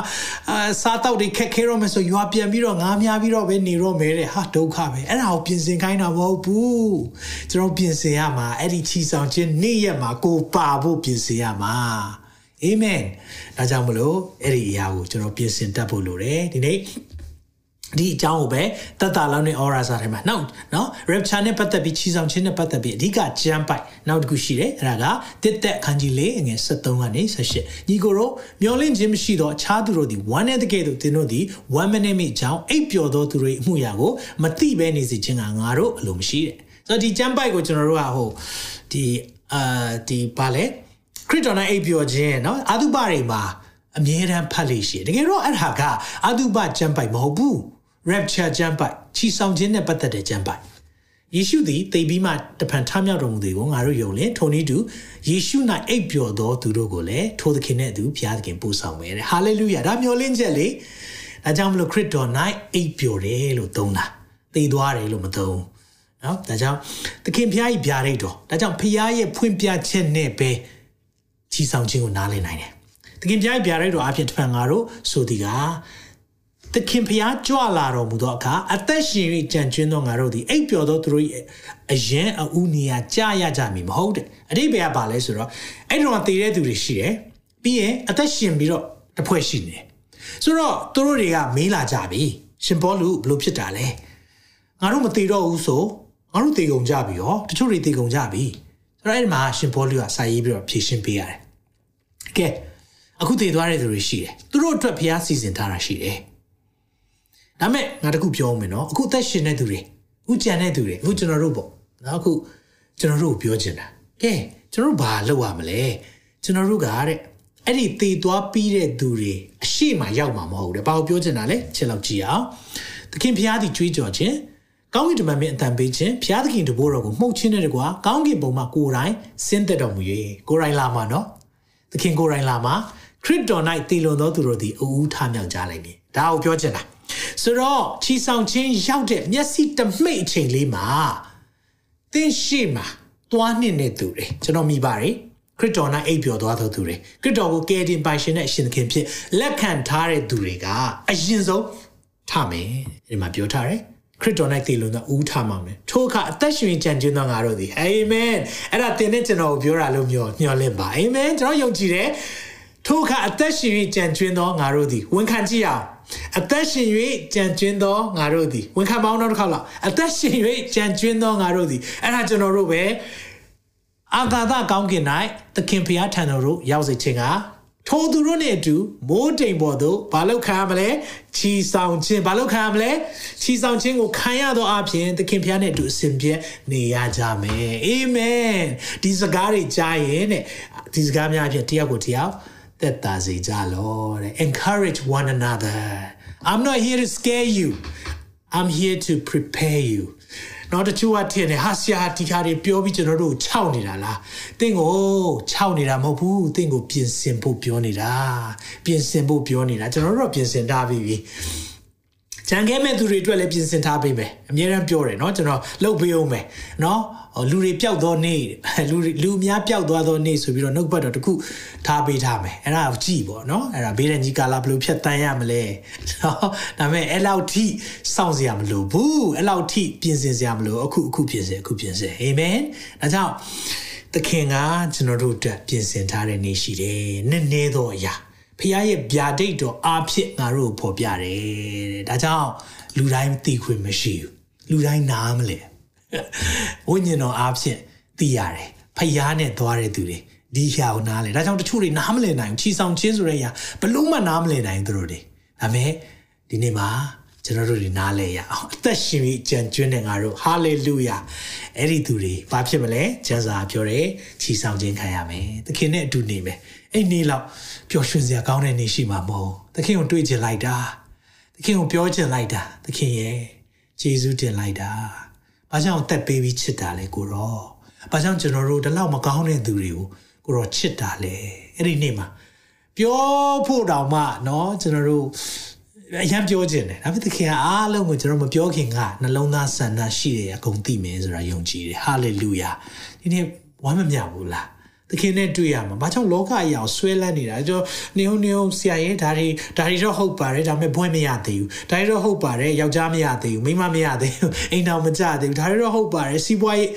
အာစားတောက်တွေခက်ခဲတော့မယ်ဆိုရွာပြန်ပြီးတော့ငားများပြီးတော့ပဲနေတော့မယ်တဲ့ဟာဒုက္ခပဲအဲ့ဒါကိုပြင်ဆင်ခိုင်းတာမဟုတ်ဘူးကျွန်တော်ပြင်ဆင်ရမှာအဲ့ဒီချီဆောင်ခြင်းနေ့ရက်မှာကိုပါဖို့ပြင်ဆင်ရမှာ အာမင်ဒါကြောင့်မလို့အဲ့ဒီအရာကိုကျွန်တော်ပြင်ဆင်တတ်ဖို့လိုတယ်ဒီနေ့ဒီအကြောင်းကိုပဲတတ်တာလောက်နဲ့ aura စာထဲမှာနောက်နော် rapture နဲ့ပတ်သက်ပြီးချီဆောင်ခြင်းနဲ့ပတ်သက်ပြီးအဓိကကြမ်းပိုက်နောက်တစ်ခုရှိတယ်အဲ့ဒါကတစ်သက်ခန်းကြီးလေးငွေ73ကနေ78ညီကိုတို့မျောလင့်ခြင်းမရှိတော့အခြားသူတို့ဒီ1နဲ့တကယ်တို့သင်တို့ဒီ1 minute မိကြောင်းအိပ်ပျော်သောသူတွေအမှုရာကိုမသိဘဲနေစေခြင်းကငါတို့အလိုမရှိတဲ့ဆိုတော့ဒီကြမ်းပိုက်ကိုကျွန်တော်တို့ကဟိုဒီအာဒီဘာလဲ ခရစ်တော်နဲ့အိပ်ပျော်ခြင်းနော်အာသုဘတွေမှာအမြဲတမ်းဖတ်လို့ရှိတယ်တကယ်တော့အဲ့ဒါကအာသုဘကြမ်းပိုက်မဟုတ်ဘူး rapture ကြမ်းပိုက်ချီဆောင်ခြင်းနဲ့ပတ်သက်တဲ့ကြမ်းပိုက်ယေရှုသည်သိပြီးမှတဖန်ထမြောက်တော်မူသည်ကိုငါတို့ယုံလင်ထိုနည်းတူယေရှု၌အိပ်ပျော်သောသူတို့ကိုလည်းထိုသခင်နဲ့အတူဘုရားသခင်ပို့ဆောင်မယ်တဲ့ဟာလေလုယာဒါမျှော်လင့်ချက်လေဒါကြောင့်မလို့ခရစ်တော်၌အိပ်ပျော်တယ်လို့သုံးတာသိသွားတယ်လို့မသုံးနော်ဒါကြောင့်သခင်ဘုရား၏ဗျာဒိတ်တော်ဒါကြောင့်ဘုရားရဲ့ဖွင့်ပြချက်နဲ့ပဲ ချီဆောင်ခြင်းကိုနားလည်နိုင်တယ်သခင်ဘုရား၏ဗျာဒိတ်တော်အဖြစ်တဖန်ငါတို့ဆိုသည်ကသခင်ဖျားကြွလာတော်မူသောအခါအသက်ရှင်၍ကြံကျွင်းသောငါတို့သည်အိပ်ပျော်သောသူတို့၏အရင်အူနေရာကြာရကြမည်မဟုတ်တဲ့အတိပ္ပယ်ကဘာလဲဆိုတော့အဲ့တော့တည်တဲ့သူတွေရှိတယ်ပြီးရင်အသက်ရှင်ပြီးတော့တစ်ဖွဲ့ရှိနေတယ်ဆိုတော့သူတို့တွေကမေးလာကြပြီရှင်ဘောလူဘလို့ဖြစ်တာလဲငါတို့မတည်တော့ဘူးဆိုငါတို့တည်ကုန်ကြပြီရောတချို့တွေတည်ကုန်ကြပြီဆိုတော့အဲ့ဒီမှာရှင်ဘောလူကစာရေးပြီးတော့ဖြည့်ရှင်းပေးရတယ် ကဲအခုတည်သွားတဲ့သူတွေရှိတယ်သူတို့အတွက်ဖျားစီစဉ်ထားတာရှိတယ်ဒါမဲ့ငါတခုပြောမယ်နော်အခုအသက်ရှင်တဲ့သူတွေအခုကြံတဲ့သူတွေအခုကျွန်တော်တို့ပေါ့နော်အခုကျွန်တော်တို့ပြောချင်တာကဲကျွန်တော်တို့ဘာလုပ်ရမလဲကျွန်တော်တို့ကတဲ့အဲ့ဒီတည်သွားပြီးတဲ့သူတွေအရှိမရောက်မှာမဟုတ်တယ်ဘာကိုပြောချင်တာလဲချက်လောက်ကြည့်အောင်သခင်ဖျားသည်ကြွေးကြော်ခြင်းကောင်းကင်တမန်မင်းအတန်ပေးခြင်းဖျားသခင်တဘိုးတော်ကိုမှုတ်ခြင်းနဲ့တကွာကောင်းကင်ဘုံမှာကိုယ်တိုင်ဆင်းသက်တော်မူ၍ကိုယ်တိုင်လာမှာနော် သခင်ကိုယ်တိုင်လာမှာခရစ်တော်၌တည်လွန်သောသူတို့သည်အူးထမြောက်ကြလိမ့်မည်ဒါကိုပြောချင်တာဆိုတော့ချီဆောင်ခြင်းရောက်တဲ့မျက်စိတမိတ်အချိန်လေးမှာသင်ရှိမှာသွားနှင့်တဲ့သူတွေကျွန်တော်မိပါတယ်ခရစ်တော်၌အိပ်ပျော်သွားသောသူတွေခရစ်တော်ကိုကယ်တင်ပိုင်ရှင်တဲ့အရှင်သခင်ဖြစ်လက်ခံထားတဲ့သူတွေကအရင်ဆုံးထမယ်ဒီမှာပြောထားတယ် ခရစ်တော်၌တည်လွန်သောဦးထမှာမယ်ထိုအခါအသက်ရှင်ကြံ့ကျင်းသောငါတို့သည်အာမင်အဲ့ဒါတင်တဲ့ကျွန်တော်ကိုပြောတာလို့မျှော်မျှော်လင့်ပါအာမင်ကျွန်တော်ယုံကြည်တယ်ထိုအခါအသက်ရှင်ကြံ့ကျင်းသောငါတို့သည်ဝန်ခံကြည့်အောင်အသက်ရှင်၍ကြံကျွင်းသောငါတို့သည်ဝန်ခံပေါင်းတော့တစ်ခါလောက်အသက်ရှင်၍ကြံကျွင်းသောငါတို့သည်အဲ့ဒါကျွန်တော်တို့ပဲအာသာသကောင်းကင်၌သခင်ဖျားထံတော်တို့ရောက်စေခြင်းက ထိုသူတို့နဲ့အတူမိုးတိမ်ပေါ်သို့ဘာလို့ခံရမလဲချီဆောင်ခြင်းဘာလို့ခံရမလဲချီဆောင်ခြင်းကိုခံရသောအဖြစ်သခင်ဖျားနဲ့အတူအစဉ်ပြေနေရကြမယ်အာမင်ဒီစကားတွေကြားရင်တဲ့ဒီစကားများအဖြစ်တယောက်ကိုတယောက်သက်သာစေကြလောတဲ့ encourage one another i'm not here to scare you i'm here to prepare you နောက်တချို့ကထင်တယ်ဟာဆရာဒီခါတွေပြောပြီးကျွန်တော်တို့ခြောက်နေတာလားတင့်ကိုခြောက်နေတာမဟုတ်ဘူးတင့်ကိုပြင်ဆင်ဖို့ပြောနေတာပြင်ဆင်ဖို့ပြောနေတာကျွန်တော်တို့ပြင်ဆင်ထားပြီးပြီကြံခဲ့မဲ့သူတွေအတွက်လည်းပြင်ဆင်ထားပေးမယ်အများအားပြောတယ်เนาะကျွန်တော်လှုပ်ပေးအောင်မယ်เนาะ လူတွေပျောက်သောနေ့လူလူအများပျောက်သွားသောနေ့ဆိုပြီးတော့နှုတ်ပတ်တော်တခုထားပေးထားမယ်အဲ့ဒါကိုကြည့်ပေါ့နော်အဲ့ဒါဘေးရန်ကြီးကာလာဘယ်လိုဖြတ်တန်းရမလဲနော်ဒါပေမဲ့အဲ့လောက်ထိစောင့်စရာမလိုဘူးအဲ့လောက်ထိပြင်ဆင်စရာမလိုအခုအခုပြင်ဆင်အခုပြင်ဆင်အာမင်ဒါကြောင့်သခင်ကကျွန်တော်တို့အတွက်ပြင်ဆင်ထားတဲ့နေ့ရှိတယ်နည်းနည်းသောအရာဖခင်ရဲ့ဗျာဒိတ်တော်အားဖြင့်ငါတို့ကိုဖော်ပြတယ်ဒါကြောင့်လူတိုင်းသိခွင့်မရှိဘူးလူတိုင်းနားမလဲ ဝိညာဉ်တော်အားဖြင့်သိရတယ်ဖျားနဲ့သွားတဲ့သူတွေဒီအရာကိုနားလဲဒါကြောင့်တချို့တွေနားမလည်နိုင်ဘူးချီဆောင်ချင်းဆိုတဲ့အရာဘလို့မှနားမလည်နိုင်သူတို့တွေဒါပေမဲ့ဒီနေ့မှာကျွန်တော်တို့တွေနားလဲရအောင်အသက်ရှင်ပြီးကြံကျွန်းတဲ့ငါတို့ဟာလေလုယာအဲ့ဒီသူတွေဘာဖြစ်မလဲကျမ်းစာပြောတယ်ချီဆောင်ခြင်းခံရမယ်သခင်နဲ့အတူနေမယ်အဲ့နေ့လောက်ပျော်ရွှင်စရာကောင်းတဲ့နေ့ရှိမှာမဟုတ်သခင်ကိုတွေ့ချင်လိုက်တာသခင်ကိုပြောချင်လိုက်တာသခင်ရဲ့ယေရှုတင်လိုက်တာ ။ဘာကြောင့်အသက်ပေးပြီးချစ်တာလဲကိုရော။ဘာကြောင့်ကျွန်တော်တို့ဒီလောက်မကောင်းတဲ့သူတွေကိုကိုရောချစ်တာလဲ။အဲ့ဒီနေ့မှာပြောဖို့တောင်မှနော်ကျွန်တော်တို့အရင်ပြောခြင်းတယ်ဒါပေမဲ့သခင်ကအားလုံးကိုကျွန်တော်မပြောခင်ကနှလုံးသားဆန္ဒရှိတယ်အကုန်သိမယ်ဆိုတာယုံကြည်တယ်ဟာလေလုယာဒီနေ့ဝမ်းမမြောက်ဘူးလား သခင်နဲ့တွေ့ရမှာဘာကြောင့်လောကအရာကိုဆွဲလန်းနေတာကျွန်တော်နေုံနေုံဆရာရဲ့ဒါတွေဒါတွေတော့ဟုတ်ပါတယ်ဒါပေမဲ့ဘွဲမရသေးဘူးဒါတွေတော့ဟုတ်ပါတယ်ယောက်ျားမရသေးဘူးမိန်းမမရသေးဘူးအိမ်တော်မကြသေးဘူးဒါတွေတော့ဟုတ်ပါတယ်စီးပွားရေး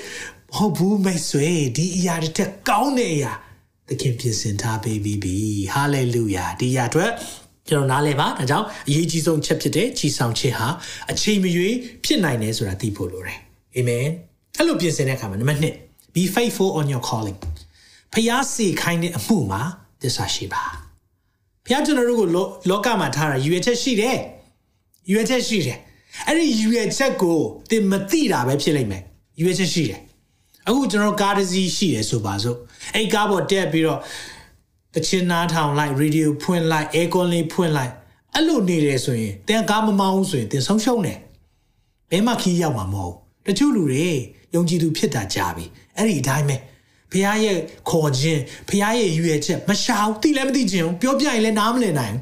ဟုတ်ဘူးမိတ်ဆွေဒီအရာတွေတက်ကောင်းတဲ့အရာသခင်ပြင်ဆင်ထားပေးပြီးပြီဟာလေလုယာဒီအရာအတွက်ကျွန်တော်နားလဲပါဒါကြောင့်အရေးကြီးဆုံးချက်ဖြစ်တဲ့ကြီးဆောင်ခြင်းဟာအချိန်မရွေးဖြစ်နိုင်တယ်ဆိုတာသိဖို့လိုတယ်အာမင်အဲ့လိုပြင်ဆင်တဲ့အခါမှာနံပါတ်1 be faithful on your calling ဖျားစီခိုင်းတဲ့အမှုမှာသစ္စာရှိပါဖျားကျွန်တော်တို့ကိုလောကမှာထားတာရွေချက်ရှိတယ်ရွေချက်ရှိတယ်အဲ့ဒီရွေချက်ကိုသင်မသိတာပဲဖြစ်လိမ့်မယ်ရွေချက်ရှိတယ်အခုကျွန်တော်ကားတစ်စီးရှိတယ်ဆိုပါစို့အဲ့ကားပေါ်တက်ပြီးတော့တချင်နားထောင်လိုက်ရေဒီယိုဖွင့်လိုက်အဲကွန်လေးဖွင့်လိုက်အဲ့လိုနေတယ်ဆိုရင်တင်ကားမမောင်းဆိုရင်တင်ဆုံးရှုံးတယ်ဘယ်မှခီးရောက်မှာမဟုတ်တချို့လူတွေယုံကြည်သူဖြစ်တာကြာပြီအဲ့ဒီအတိုင်းပဲ ဖះရဲ့ခေါ်ခြင်းဖះရဲ့ရွယ်ချက်မရှာဘူးသိလည်းမသိခြင်းပြောပြရင်လည်းနားမလည်နိုင်ဘူး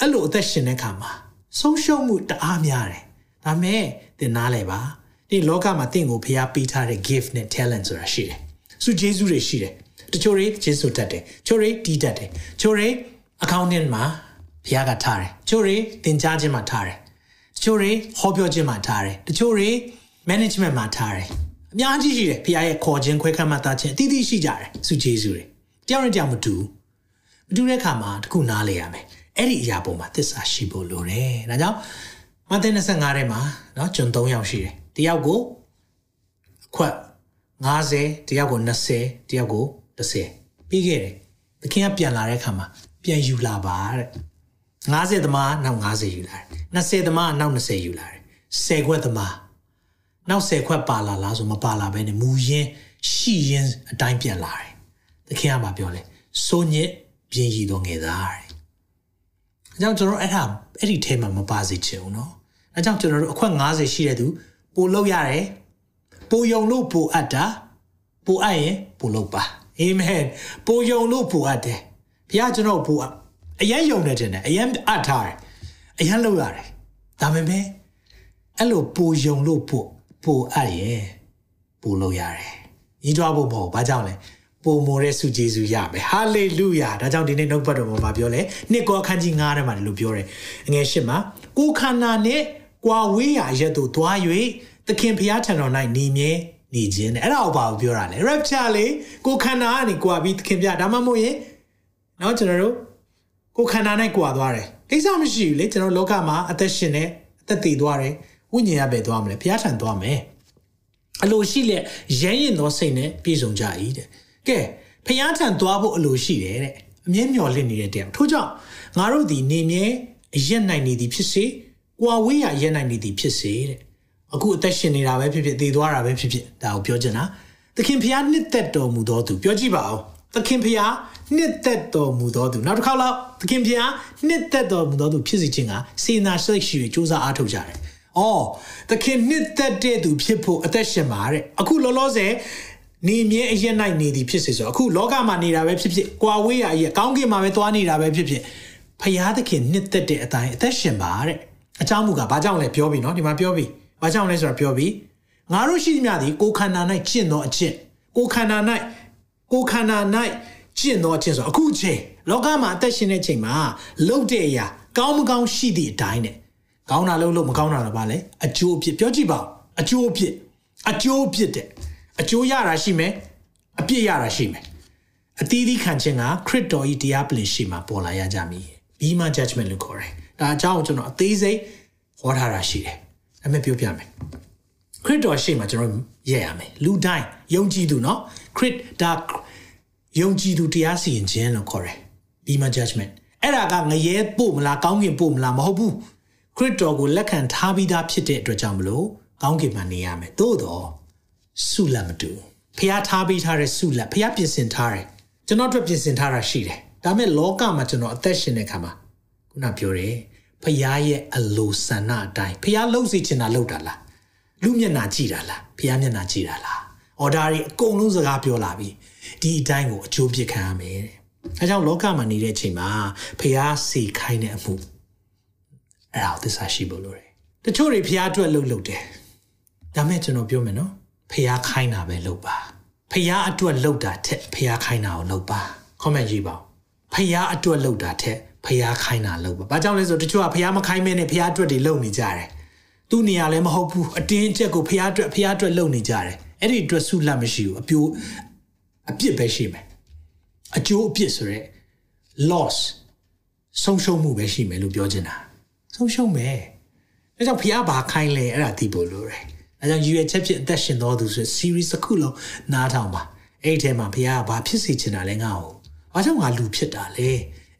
အဲ့လိုအသက်ရှင်တဲ့ခါမှာဆုံးရှုံးမှုတအားများတယ်ဒါမဲ့သင်နားလဲပါဒီလောကမှာတင့်ကိုဖះပေးထားတဲ့ gift နဲ့ talent ဆိုတာရှိတယ်စုဂျေဇုတွေရှိတယ်တချို့တွေဂျေဇုတတ်တယ်ချို့တွေတီးတတ်တယ်ချို့တွေ accountant မှာဖះကထားတယ်ချို့တွေသင်ကြားခြင်းမှာထားတယ်တချို့တွေဟောပြောခြင်းမှာထားတယ်တချို့တွေ management မှာထားတယ် အများကြီးရှိတယ်ဖခင်ရဲ့ခေါ်ခြင်းခွဲခန့်မှသားခြင်းအသီးသီးရှိကြတယ်စုဂျေစုတွေတယောက်နဲ့တယောက်မတူမတူတဲ့အခါမှာတခုနားလေရမယ်အဲ့ဒီအရာပေါ်မှာသစ္စာရှိဖို့လိုတယ်ဒါကြောင့်မဿဲ25ထဲမှာเนาะကျွန်3ယောက်ရှိတယ်တယောက်ကိုအခွက်50တယောက်ကို20တယောက်ကို30ပြီးခဲ့တယ်သခင်ကပြန်လာတဲ့အခါမှာပြန်ယူလာပါတဲ့50သမားနောက်50ယူလာတယ်20သမားနောက်20ယူလာတယ်10ခွက်သမား နောက်10ခွက်ပါလာလားဆိုမပါလာဘဲနဲ့မူရင်းရှိရင်းအတိုင်းပြန်လာတယ်။သခင်ကပြောလဲစိုးညစ်ပြင်းရည်တော်ငယ်သားတဲ့။အဲကြောင့်ကျွန်တော်အဲ့ဒါအဲ့ဒီထဲမှာမပါစေချင်ဘူးနော်။အဲကြောင့်ကျွန်တော်တို့အခွက်90ရှိတဲ့သူပို့လို့ရတယ်။ပို့ယုံလို့ပို့အပ်တာပို့အပ်ရင်ပို့လို့ပါ။အာမင်။ပို့ယုံလို့ပို့အပ်တယ်။ဘုရားကျွန်တော်ပို့အရင်ယုံနေတယ်အရင်အပ်ထားတယ်။အရင်လုပ်ရတယ်။ဒါပေမဲ့အဲ့လိုပို့ယုံလို့ပို့ ပိုအပ်ရင်ပိုလို့ရတယ်။ညီးတွားဖို့မဟုတ်ဘာကြောင့်လဲပိုမိုတဲ့ဆုကျေးဇူးရမယ်။ဟာလေလုယာ။ဒါကြောင့်ဒီနေ့နှုတ်ပတ်တော်မှာပြောလဲနှစ်ကောအခန်းကြီး9ထဲမှာဒီလိုပြောတယ်။အငယ်ရှစ်မှာကိုခန္ဓာနဲ့ကွာဝေးရာရက်သို့သွား၍သခင်ဖျားထံတော်၌နေမြဲနေခြင်းတဲ့အဲ့ဒါကိုဘာကိုပြောတာလဲ rapture လေကိုခန္ဓာကနေကွာပြီးသခင်ဖျားဒါမှမဟုတ်ရင်နော်ကျွန်တော်တို့ကိုခန္ဓာနဲ့ကွာသွားတယ်ကိစ္စမရှိဘူးလေကျွန်တော်လောကမှာအသက်ရှင်နေအသက်တည်သွားတယ် ဝိညာဉ်ရပဲသွားမလဲဘုရားထံသွားမယ်အလိုရှိလက်ရဲရင်သောစိတ်နဲ့ပြည့်စုံကြ၏တဲ့ကဲဘုရားထံသွားဖို့အလိုရှိတယ်တဲ့အမြဲမျော်လင့်နေတဲ့တဲ့ထို့ကြောင့်ငါတို့ဒီနေမြဲအရက်နိုင်နေသည်ဖြစ်စေကွာဝေးရရက်နိုင်နေသည်ဖြစ်စေတဲ့အခုအသက်ရှင်နေတာပဲဖြစ်ဖြစ်သေသွားတာပဲဖြစ်ဖြစ်ဒါကိုပြောချင်တာသခင်ဖျားနှစ်သက်တော်မူသောသူပြောကြည့်ပါဦးသခင်ဖျားနှစ်သက်တော်မူသောသူနောက်တစ်ခါလောက်သခင်ဖျားနှစ်သက်တော်မူသောသူဖြစ်စေခြင်းကစေနာစိတ်ရှိ၍စူးစမ်းအားထုတ်ကြတယ်။ အော်သခင်နှစ်သက်တဲ့သူဖြစ်ဖို့အသက်ရှင်ပါတဲ့။အခုလောလောဆယ်နေမြဲအရက်နိုင်နေသည်ဖြစ်စေဆိုအခုလောကမှာနေတာပဲဖြစ်ဖြစ်ကွာဝေးရရဲ့ကောင်းကင်မှာပဲသွားနေတာပဲဖြစ်ဖြစ်ဖရာသခင်နှစ်သက်တဲ့အတိုင်းအသက်ရှင်ပါတဲ့အကြောင်းမူကဘာကြောင့်လဲပြောပြီနော်ဒီမှာပြောပြီဘာကြောင့်လဲဆိုတာပြောပြီငါတို့ရှိသမျှသည်ကိုခန္ဓာ၌ကျင့်သောအကျင့်ကိုခန္ဓာ၌ကိုခန္ဓာ၌ကျင့်သောအကျင့်ဆိုအခုချိန်လောကမှာအသက်ရှင်တဲ့ချိန်မှာလှုပ်တဲ့အရာကောင်းမကောင်းရှိသည့်အတိုင်းနဲ့ ကောင်းတာလုပ်လို့မကောင်းတာတော့ဗာလဲအကျိုးအဖြစ်ပြောကြည့်ပါအကျိုးအဖြစ်အကျိုးအဖြစ်တဲ့အကျိုးရတာရှိမယ်အပြစ်ရတာရှိမယ်အသီးသီးခံခြင်းကခရစ်တော်ဤတရားပလင်ရှိမှာပေါ်လာရကြမည်ပြီးမှ judgment လို့ခေါ်တယ်ဒါအကြောင်းကျွန်တော်အသေးစိတ်ဟောထားတာရှိတယ်ဒါပေမဲ့ပြောပြမယ်ခရစ်တော်ရှိမှာကျွန်တော်ရဲရမယ်လူတိုင်းယုံကြည်သူเนาะခရစ်ဒါယုံကြည်သူတရားစီရင်ခြင်းလို့ခေါ်တယ်ပြီးမှ judgment အဲ့ဒါကငရဲပို့မလားကောင်းကင်ပို့မလားမဟုတ်ဘူး ခရစ်တော်ကိုလက်ခံထားပြီးသားဖြစ်တဲ့အတွက်ကြောင့်မလို့ကောင်းကင်မှာနေရမယ်သို့တော့ဆုလက်မတူဖះထားပေးထားတဲ့ဆုလက်ဖះပြင်ဆင်ထားတယ်ကျွန်တော်အတွက်ပြင်ဆင်ထားတာရှိတယ်ဒါပေမဲ့လောကမှာကျွန်တော်အသက်ရှင်တဲ့ခါမှာခုနပြောတယ်ဖះရဲ့အလိုဆန္ဒအတိုင်းဖះလှုပ်စီချင်တာလှုပ်တာလားလူမျက်နှာကြည့်တာလားဖះမျက်နှာကြည့်တာလားအော်ဒါတွေအကုန်လုံးစကားပြောလာပြီဒီအတိုင်းကိုအကျိုးပြခံရမယ်တဲ့အဲကြောင့်လောကမှာနေတဲ့အချိန်မှာဖျားစီခိုင်းတဲ့အမှု အဲ့ဒါကိုသစ္စာရှိဖို့လိုတယ်တချို့တွေဖျားအတွက်လှုပ်လှုပ်တယ်ဒါမဲ့ကျွန်တော်ပြောမယ်နော်ဖျားခိုင်းတာပဲလှုပ်ပါဖျားအတွက်လှုပ်တာထက်ဖျားခိုင်းတာကိုလှုပ်ပါ comment ကြည့်ပါဖျားအတွက်လှုပ်တာထက်ဖျားခိုင်းတာလှုပ်ပါဘာကြောင့်လဲဆိုတချို့ကဖျားမခိုင်းမဲနဲ့ဖျားအတွက်တွေလှုပ်နေကြတယ်သူ့နေရာလည်းမဟုတ်ဘူးအတင်းအကျပ်ကိုဖျားအတွက်ဖျားအတွက်လှုပ်နေကြတယ်အဲ့ဒီအတွက်ဆုလတ်မရှိဘူးအပြိုးအပြစ်ပဲရှိမယ်အကျိုးအပြစ်ဆိုရက် loss ဆုံးရှုံးမှုပဲရှိမယ်လို့ပြောချင်တာ ဆုံးရှုံးမယ်ဒါကြောင့်ဖျားဘာခိုင်းလဲအဲ့ဒါသိဖို့လိုတယ်ဒါကြောင့် UH ချက်ဖြစ်အသက်ရှင်တော်သူဆို series တစ်ခုလုံးနားထောင်ပါအဲ့ဒီထဲမှာဖျားကဘာဖြစ်စီချင်တာလဲငါ့ကိုဘာကြောင့်ငါလူဖြစ်တာလဲ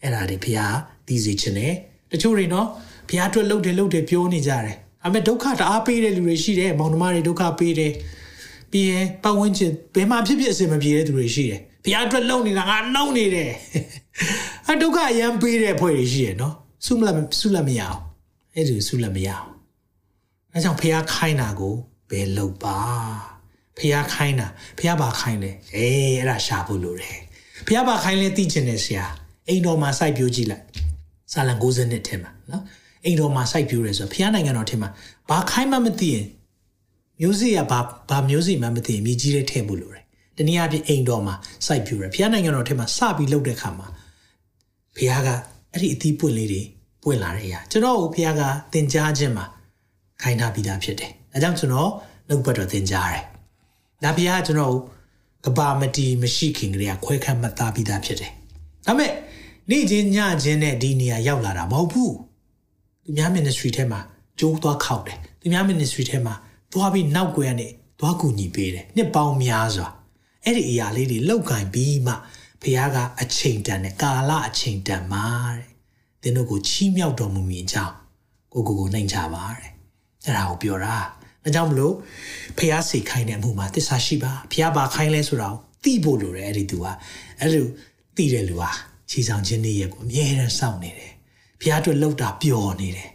အဲ့ဒါတွေဖျားသိစေချင်တယ်တချို့တွေနော်ဖျားအတွက်လှုပ်တယ်လှုပ်တယ်ပြောနေကြတယ်အမေဒုက္ခတအားပေးတဲ့လူတွေရှိတယ်မောင်နှမတွေဒုက္ခပေးတယ်ပြီးရင်ပတ်ဝန်းကျင်ဘယ်မှာဖြစ်ဖြစ်အဆင်မပြေတဲ့သူတွေရှိတယ်ဘုရားအတွက်လုံနေတာငါလုံနေတယ်အဒုက္ခအရန်ပေးတဲ့ဖွဲ့တွေရှိရနော် ဆုမလားဆုလည်းမရအောင်အဲ့ဒီဆုလည်းမရအောင်အဲကြောင့်ဘုရားခိုင်းတာကိုဘယ်လုပ်ပါဘုရားခိုင်းတာဘုရားဘာခိုင်းလဲအေးအဲ့ဒါရှာဖို့လိုတယ်ဘုရားဘာခိုင်းလဲသိချင်တယ်ဆရာအိမ်တော်မှာစိုက်ပျိုးကြည့်လိုက်စာလံ60နှစ်ထဲမှာနော်အိမ်တော်မှာစိုက်ပျိုးရဲဆိုဘုရားနိုင်ငံတော်ထဲမှာဘာခိုင်းမှမသိရင်မျိုးစေ့ကဘာဘာမျိုးစေ့မှမသိရင်မြေကြီးထဲထည့်ဖို့လိုတယ်တနည်းအားဖြင့်အိမ်တော်မှာစိုက်ပျိုးရဲဘုရားနိုင်ငံတော်ထဲမှာစပြီးလုပ်တဲ့ခါမှာဘုရားက အဲ့ဒီအသီးပွင့်လေးတွေပွင့်လာတဲ့အရာကျွန်တော်ကိုဘုရားကသင်ကြားခြင်းမှာခိုင်းထားပြီးသားဖြစ်တယ်။ဒါကြောင့်ကျွန်တော်နှုတ်ဘတ်တော်သင်ကြားတယ်။ဒါဘုရားကကျွန်တော်ကဘာမတီမရှိခင်ကလေးကခွဲခန့်မှတ်သားပြီးသားဖြစ်တယ်။ဒါပေမဲ့နေ့ချင်းညချင်းနဲ့ဒီနေရာရောက်လာတာမဟုတ်ဘူး။သူများ ministry ထဲမှာကြိုးသွားခောက်တယ်။သူများ ministry ထဲမှာသွားပြီးနောက်ကွယ်ကနေသွားကူညီပေးတယ်။နှစ်ပေါင်းများစွာအဲ့ဒီအရာလေးတွေလောက်ကင်ပြီးမှ ဘုရားကအချိန်တန်တဲ့ကာလအချိန်တန်မှာတဲ့သင်တို့ကိုချီးမြှောက်တော်မူမည်အကြောင်းကိုကိုကိုနှိမ်ချပါတဲ့အဲ့ဒါကိုပြောတာဒါကြောင့်မလို့ဖះစေခိုင်းတဲ့အမှုမှာတစ္ဆာရှိပါဖះဘာခိုင်းလဲဆိုတာကိုသိဖို့လိုတယ်အဲ့ဒီသူကအဲ့လိုသိတဲ့လူဟာခြေဆောင်ခြင်းနေ့ရက်ကိုအမြဲတမ်းစောင့်နေတယ်ဖះအတွက်လှုပ်တာပျော်နေတယ်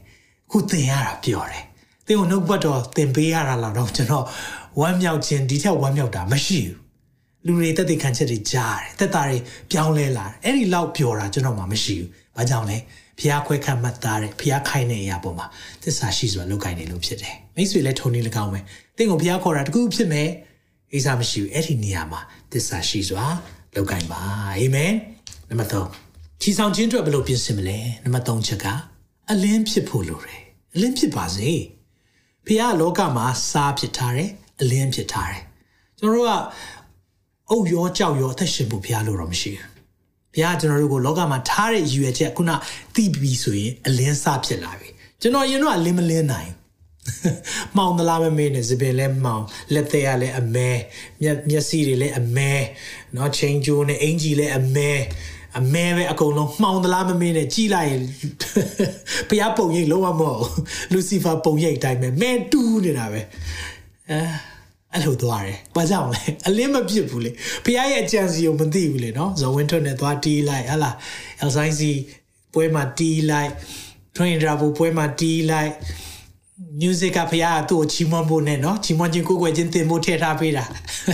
ခုသင်ရတာပျော်တယ်သင်ကိုနှုတ်ဘတ်တော်သင်ပေးရတာလောက်တော့ကျွန်တော်ဝမ်းမြောက်ခြင်းဒီထက်ဝမ်းမြောက်တာမရှိဘူး လူတွေတက်တဲ့ခံချက်တွေကြားတယ်တက်တာတွေပြောင်းလဲလာတယ်အဲ့ဒီလောက်ပျော်တာကျွန်တော်မှမရှိဘူးဘာကြောင့်လဲဖျားခွဲခတ်မှတ်သားတဲ့ဖျားခိုင်းတဲ့အရာပေါ်မှာသစ္စာရှိစွာလုပ်ကိုင်နေလို့ဖြစ်တယ်မိတ်ဆွေလည်းထုံနေလကောင်းပဲတင့်ကိုဖျားခေါ်တာတကူဖြစ်မယ်အိစားမရှိဘူးအဲ့ဒီနေရာမှာသစ္စာရှိစွာလုပ်ကိုင်ပါအာမင်နံပါတ်3ချီဆောင်ခြင်းအတွက်ဘယ်လိုပြင်ဆင်မလဲနံပါတ်3ချက်ကအလင်းဖြစ်ဖို့လိုတယ်အလင်းဖြစ်ပါစေဖျားလောကမှာစားဖြစ်ထားတယ်အလင်းဖြစ်ထားတယ်ကျွန်တော်တို့က အုတ်ရောကြောက်ရောအသက်ရှင်ဖို့ဘုရားလိုတော့မရှိဘူး။ဘုရားကျွန်တော်တို့ကိုလောကမှာထားတဲ့ရည်ရွယ်ချက်ခုနသိပြီဆိုရင်အလင်းစဖြစ်လာပြီ။ကျွန်တော်ရင်တော့အလင်းမလင်းနိုင်။မှောင်သလားမမေးနဲ့စပင်လဲမှောင်လက်သေးကလည်းအမဲမျက်မျက်စိတွေလည်းအမဲနော်ချိန်ကျိုးနဲ့အင်ကြီးလည်းအမဲအမဲပဲအကုန်လုံးမှောင်သလားမမင်းနဲ့ကြည်လိုက်ရင်ဘုရားပုံရိပ်လုံးဝမဟုတ်လူစီဖာပုံရိပ်တိုင်းပဲမဲတူးနေတာပဲအဲ အဲ့လိုသွားတယ်။ဘာကြောင့်လဲ။အလင်းမပြစ်ဘူးလေ။ဖခင်ရဲ့အကြံစီကိုမသိဘူးလေနော်။ဇော်ဝင်းထွန်းနဲ့သွားတီးလိုက်ဟလာ။ El Sainzi ပွဲမှာတီးလိုက်။ Train Driver ပွဲမှာတီးလိုက်။ music ကဖခင်ကသူ့ကိုချီးမွမ်းဖို့နဲ့နော်။ချီးမွမ်းခြင်းကိုယ်ွယ်ခြင်းသင်ဖို့ထည့်ထားပေးတာ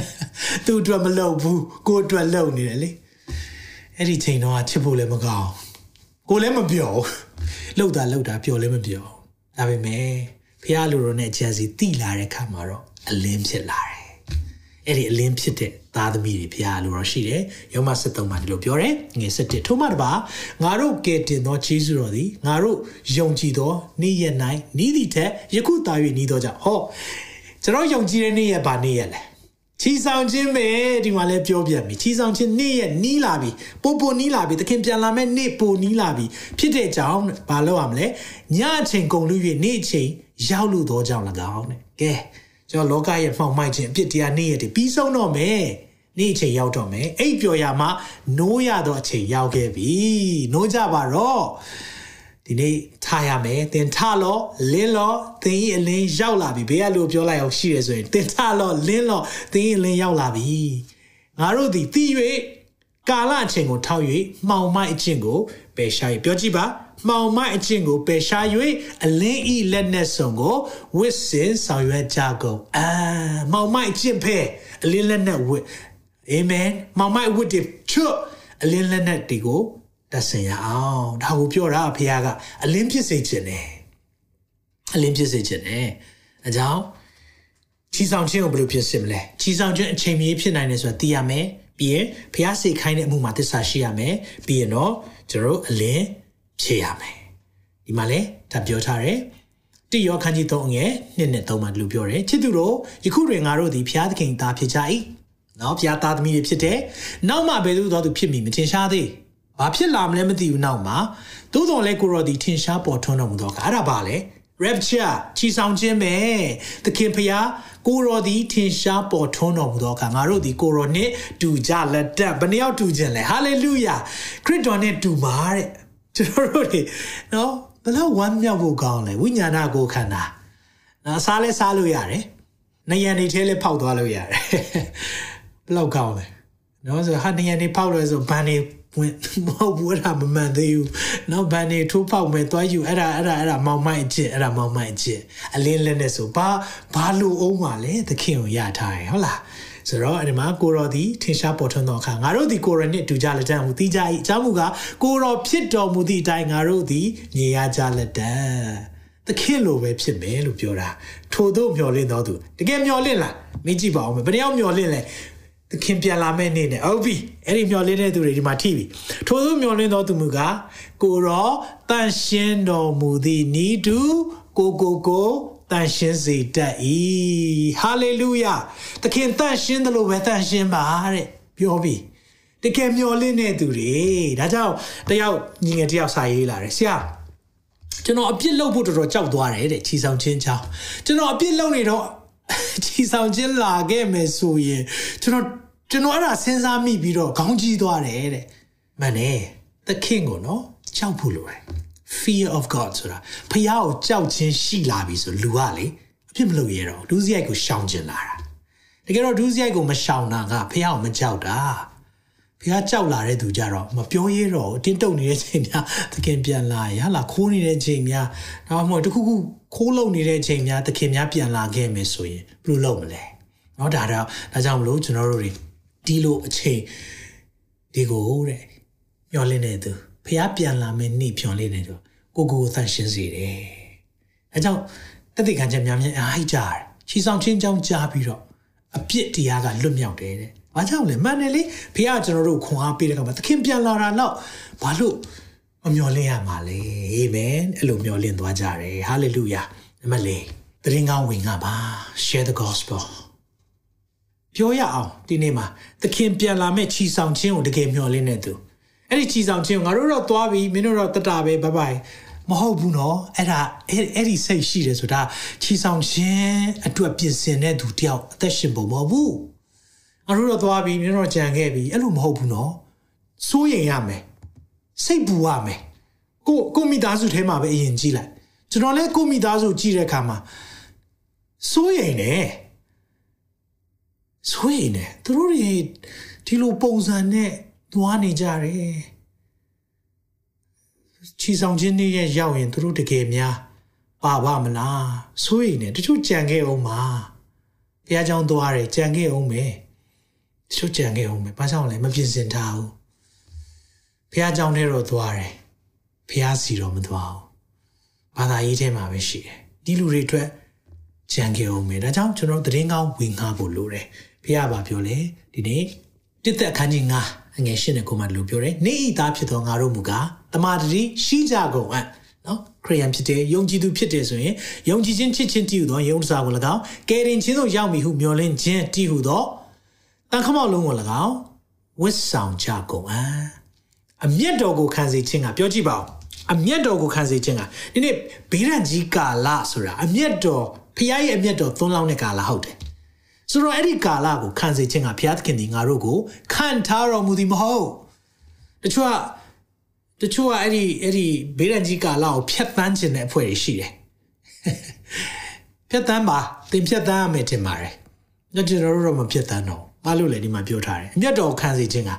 ။သူ့အတွက်မလုပ်ဘူး။ကိုယ့်အတွက်လုပ်နေတယ်လေ။အဲ့ဒီချိန်တော့ချစ်ဖို့လည်းမကောင်း။ကိုလည်းမပြောဘူး။လှုပ်တာလှုပ်တာပျော်လည်းမပျော်။ဒါပေမဲ့ဖခင်လူတော်နဲ့အကြံစီတိလာတဲ့ခါမှာတော့ အလင်းဖြစ်လာတယ်။အဲ့ဒီအလင်းဖြစ်တဲ့သားသမီးတွေဖျားလို့တော့ရှိတယ်။ယောမ73မှာဒီလိုပြောတယ်။ငွေ7ထို့မှတပါငါတို့ကဲတင်သောဂျေဇုတော်သည်ငါတို့ယုံကြည်သောနေ့ရက်၌ဤသည့်ထက်ယခုသာ၍ဤသောကြောင့်ဟောကျွန်တော်ယုံကြည်တဲ့နေ့ရက်ပါနေ့ရက်လဲချီဆောင်ခြင်းပဲဒီမှာလဲပြောပြပြီချီဆောင်ခြင်းနေ့ရက်နီးလာပြီပို့ပို့နီးလာပြီသခင်ပြန်လာမဲ့နေ့ပိုနီးလာပြီဖြစ်တဲ့ကြောင့်ဘာလုပ်ရမလဲညအချိန်ကုန်လို့၍နေ့အချိန်ရောက်လို့သောကြောင့်၎င်းတဲ့ကဲ ကျွန်တော်လောကရဲ့မှောင်မိုက်ခြင်းအပြစ်တရားနေ့ရက်တွေပြီးဆုံးတော့မယ်နေ့အချိန်ရောက်တော့မယ်အဲ့ပျော်ရမှာနိုးရတော့အချိန်ရောက်ခဲ့ပြီနိုးကြပါတော့ဒီနေ့ထားရမယ်သင်ထလောလင်းလောသင်ဤအလင်းရောက်လာပြီဘေးကလို့ပြောလိုက်အောင်ရှိရဆိုရင်သင်ထလောလင်းလောသင်ဤအလင်းရောက်လာပြီငါတို့သည်တည်၍ကာလအချိန်ကိုထောက်၍မှောင်မိုက်အချင်းကိုပယ်ရှား၍ပြောကြည့်ပါ မှောင်မိုက်အချင်းကိုပယ်ရှား၍အလင်းဤလက်နဲ့ဆုံကိုဝစ်စင်ဆောင်ရွက်ကြကုန်အာမှောင်မိုက်အချင်းဖဲအလင်းလက်နဲ့ဝစ်အာမင်မောင်မိုက်ဝတ်တွေချွတ်အလင်းလက်နက်တွေကိုတတ်ဆင်ရအောင်ဒါကိုပြောတာဖခင်ကအလင်းဖြစ်စေခြင်းနဲ့အလင်းဖြစ်စေခြင်းနဲ့အကြောင်းချီဆောင်ခြင်းကိုဘယ်လိုဖြစ်စေမလဲချီဆောင်ခြင်းအချိန်မီဖြစ်နိုင်တယ်ဆိုတာသိရမယ်ပြီးရင်ဖះစိတ်ခိုင်းတဲ့အမှုမှာသစ္စာရှိရမယ်ပြီးရင်တော့ကျွန်တော်အလင်း ဖြစ်ရမယ်ဒီမှာလဲဒါပြောထားတယ်တိယောခန်းကြီး3ငယ်2နဲ့3မှာဒီလိုပြောတယ်ချစ်သူတို့ယခုတွင်ငါတို့သည်ဖះသခင်သားဖြစ်ကြ၏နော်ဖះသားသမီးတွေဖြစ်တယ်နောက်မှဘယ်သူသောသူဖြစ်မိမထင်ရှားသေးဘာဖြစ်လာမလဲမသိဘူးနောက်မှာသို့တော်လဲကိုရောဒီထင်ရှားပေါ်ထွန်းတော်မူတော့ကအဲ့ဒါပါလေ rapture ချီဆောင်ခြင်းပဲသခင်ဖျားကိုရောဒီထင်ရှားပေါ်ထွန်းတော်မူသောအခါငါတို့ဒီကိုရောနဲ့တူကြလက်တက်ဘယ်နှယောက်တူခြင်းလဲဟာလေလုယာခရစ်တော်နဲ့တူပါတဲ့ ကျွန်တော်တို့တွေနော်ဘယ်လောက်ဝမ်းမြောက်ဖို့ကောင်းလဲဝိညာဏကိုခန္ဓာနော်စားလဲစားလို့ရတယ်နေရနေသေးလဲဖောက်သွားလို့ရတယ်ဘယ်လောက်ကောင်းလဲနော်ဆိုဟာနေရနေဖောက်လို့ဆိုဘန်နေဝင်မဟုတ်ဘူးအဲ့ဒါမမှန်သေးဘူးနောက်ဘန်နေထိုးပေါက်မယ်တွားယူအဲ့ဒါအဲ့ဒါအဲ့ဒါမောင်မိုက်အကျင့်အဲ့ဒါမောင်မိုက်အကျင့်အလင်းလက်နဲ့ဆိုဘာဘာလို့အောင်ပါလဲသခင်ကိုရထားရင်ဟုတ်လား ဆိုတော့အဲ့ဒီမှာကိုရော်ဒီထင်ရှားပေါ်ထွန်းသောအခါငါတို့ဒီကိုရော်နဲ့တူကြလက်တံဟူသိကြ၏အကြောင်းမူကားကိုရော်ဖြစ်တော်မူသည့်အတိုင်းငါတို့ဒီညီရကြလက်တံသခင်လိုပဲဖြစ်မယ်လို့ပြောတာထို့သောမျော်လင့်တော်သူတကယ်မျော်လင့်လားမကြည့်ပါဦးမယ်ဘယ်တယောက်မျော်လင့်လဲသခင်ပြန်လာမယ့်နေ့နဲ့ဟုတ်ပြီအဲ့ဒီမျော်လင့်တဲ့သူတွေဒီမှာထိပြီထို့သောမျော်လင့်တော်သူမူကားကိုရောတန်ရှင်းတော်မူသည့်ဤသူကိုကိုကို တန်ရှင်းစေတတ်၏ဟာလေလုယာသခင်တန်ရှင်းတယ်လို့ပဲတန်ရှင်းပါတဲ့ပြောပြီတကယ်မျော်လင့်တဲ့သူတွေဒါကြောင့်တယောက်ညီငယ်တယောက်စာရေးလာတယ်ဆရာကျွန်တော်အပြစ်လုပ်ဖို့တော်တော်ကြောက်သွားတယ်တဲ့ခြီဆောင်ချင်းချောင်းကျွန်တော်အပြစ်လုပ်နေတော့ခြီဆောင်ချင်းလာခဲ့မယ်ဆိုရင်ကျွန်တော်ကျွန်တော်အဲ့ဒါစဉ်းစားမိပြီးတော့ခေါင်းကြီးသွားတယ်တဲ့မှန်တယ်သခင်ကိုနော်ကြောက်ဖို့လိုတယ် fear of god ဆိုတာဖះကိုကြောက်ခြင်းရှိလာပြီဆိုလူကလေအဖြစ်မလုပ်ရတော့ဒုစရိုက်ကိုရှောင်ကျင်လာတာတကယ်တော့ဒုစရိုက်ကိုမရှောင်တာကဖះကိုမကြောက်တာဖះကြောက်လာတဲ့သူကြတော့မပြောရတော့တင်းတုံနေတဲ့ချိန်များသခင်ပြန်လာရလာခိုးနေတဲ့ချိန်များဒါမှမဟုတ်တခုခုခိုးလုံနေတဲ့ချိန်များသခင်များပြန်လာခဲ့မယ်ဆိုရင်ဘယ်လိုလုပ်မလဲเนาะဒါတော့ဒါကြောင့်မလို့ကျွန်တော်တို့တွေဒီလိုအချိန်ဒီကိုတဲ့မျောလင်းနေသူ ဖះပြန်လာမယ်နေ့ဖြော်လေးနေတော့ကိုကိုကိုသန့်ရှင်းစေတယ်အဲကြောင့်တသက်ခံချက်များများအားဟိကြတယ်ချီဆောင်ချင်းကြောင်းကြားပြီးတော့အပြစ်တရားကလွတ်မြောက်တယ်တဲ့ဘာကြောင့်လဲမှန်တယ်လေဖះကျွန်တော်တို့ခွန်အားပေးတဲ့ကမှာသခင်ပြန်လာတာတော့ဘာလို့မမျောလင့်ရမှာလဲအာမင်အဲ့လိုမျောလင့်သွားကြတယ်ဟာလေလုယာနံပါတ်၄တရင်ကောင်းဝင်ကပါ share the gospel ပြောရအောင်ဒီနေ့မှာသခင်ပြန်လာမဲ့ချီဆောင်ခြင်းကိုတကယ်မျှော်လင့်နေသူ အဲ့ဒီချီဆောင်ခြင်းကိုငါတို့တော့သွားပြီမင်းတို့တော့တတပဲဘိုင်ဘိုင်မဟုတ်ဘူးနော်အဲ့ဒါအဲ့ဒီစိတ်ရှိတယ်ဆိုတာချီဆောင်ခြင်းအတွက်ပြင်ဆင်တဲ့သူတယောက်အသက်ရှင်ဖို့မဟုတ်ဘူးငါတို့တော့သွားပြီမင်းတို့ကြံခဲ့ပြီအဲ့လိုမဟုတ်ဘူးနော်စိုးရင်ရမယ်စိတ်ပူရမယ်ကိုကိုမိသားစုထဲမှာပဲအရင်ကြည့်လိုက်ကျွန်တော်လည်းကိုမိသားစုကြည့်တဲ့အခါမှာစိုးရင်နဲ့ဆွေးနေသူတို့တွေဒီလိုပုံစံနဲ့ သွားနေကြတယ်ချီဆောင်ခြင်းနေ့ရဲ့ရောက်ရင်သူတို့တကယ်များပါပါမလားဆွေးနေတချို့ကြံခဲ့အောင်ပါဘုရားကျောင်းသွားတယ်ကြံခဲ့အောင်မယ်တချို့ကြံခဲ့အောင်မယ်ဘာကြောင့်လဲမပြင်ဆင်ထားဘူးဘုရားကျောင်းထဲတော့သွားတယ်ဘုရားစီတော့မသွားဘူးဘာသာရေးထဲမှာပဲရှိတယ်ဒီလူတွေအတွက်ကြံခဲ့အောင်မယ်ဒါကြောင့်ကျွန်တော်သတင်းကောင်းဝင်ငှဖို့လိုတယ်ဖះပါပြောလေဒီနေ့တစ်သက်အခန်းကြီး9 အငယ်ရှင်းတဲ့ကိုမှလို့ပြောတယ်နေဤသားဖြစ်သောငါတို့မူကားတမာတတိရှိကြကုန်အံ့နော်ခရိယန်ဖြစ်တယ်ယုံကြည်သူဖြစ်တယ်ဆိုရင်ယုံကြည်ခြင်းချစ်ခြင်းတည်ဟူသောယုံစားကို၎င်းကယ်တင်ခြင်းသို့ရောက်မည်ဟုမျှော်လင့်ခြင်းတည်ဟူသောတန်ခမောက်လုံးကို၎င်းဝစ်ဆောင်ကြကုန်အံ့အမျက်တော်ကိုခံစေခြင်းကပြောကြည့်ပါဦးအမျက်တော်ကိုခံစေခြင်းကဒီနေ့ဘေးရန်ကြီးကာလဆိုတာအမျက်တော်ဖခင်ရဲ့အမျက်တော်သွန်းလောင်းတဲ့ကာလဟုတ်တယ် ဆိုတော့အဲ့ဒီကာလကိုခံစေခြင်းကဘုရားသခင်ဒီငါတို့ကိုခံထားတော်မူသည်မဟုတ်တချို့ကတချို့ကအဲ့ဒီအဲ့ဒီဘေးရန်ကြီးကာလကိုဖျက်ဆီးခြင်းတဲ့အဖွဲ့တွေရှိတယ်ဖျက်ဆီးပါသင်ဖျက်ဆီးရမယ်ထင်ပါတယ်ညကျွန်တော်တို့တော့မဖျက်ဆီးတော့ဘာလို့လဲဒီမှာပြောထားတယ်အမျက်တော်ခံစေခြင်းက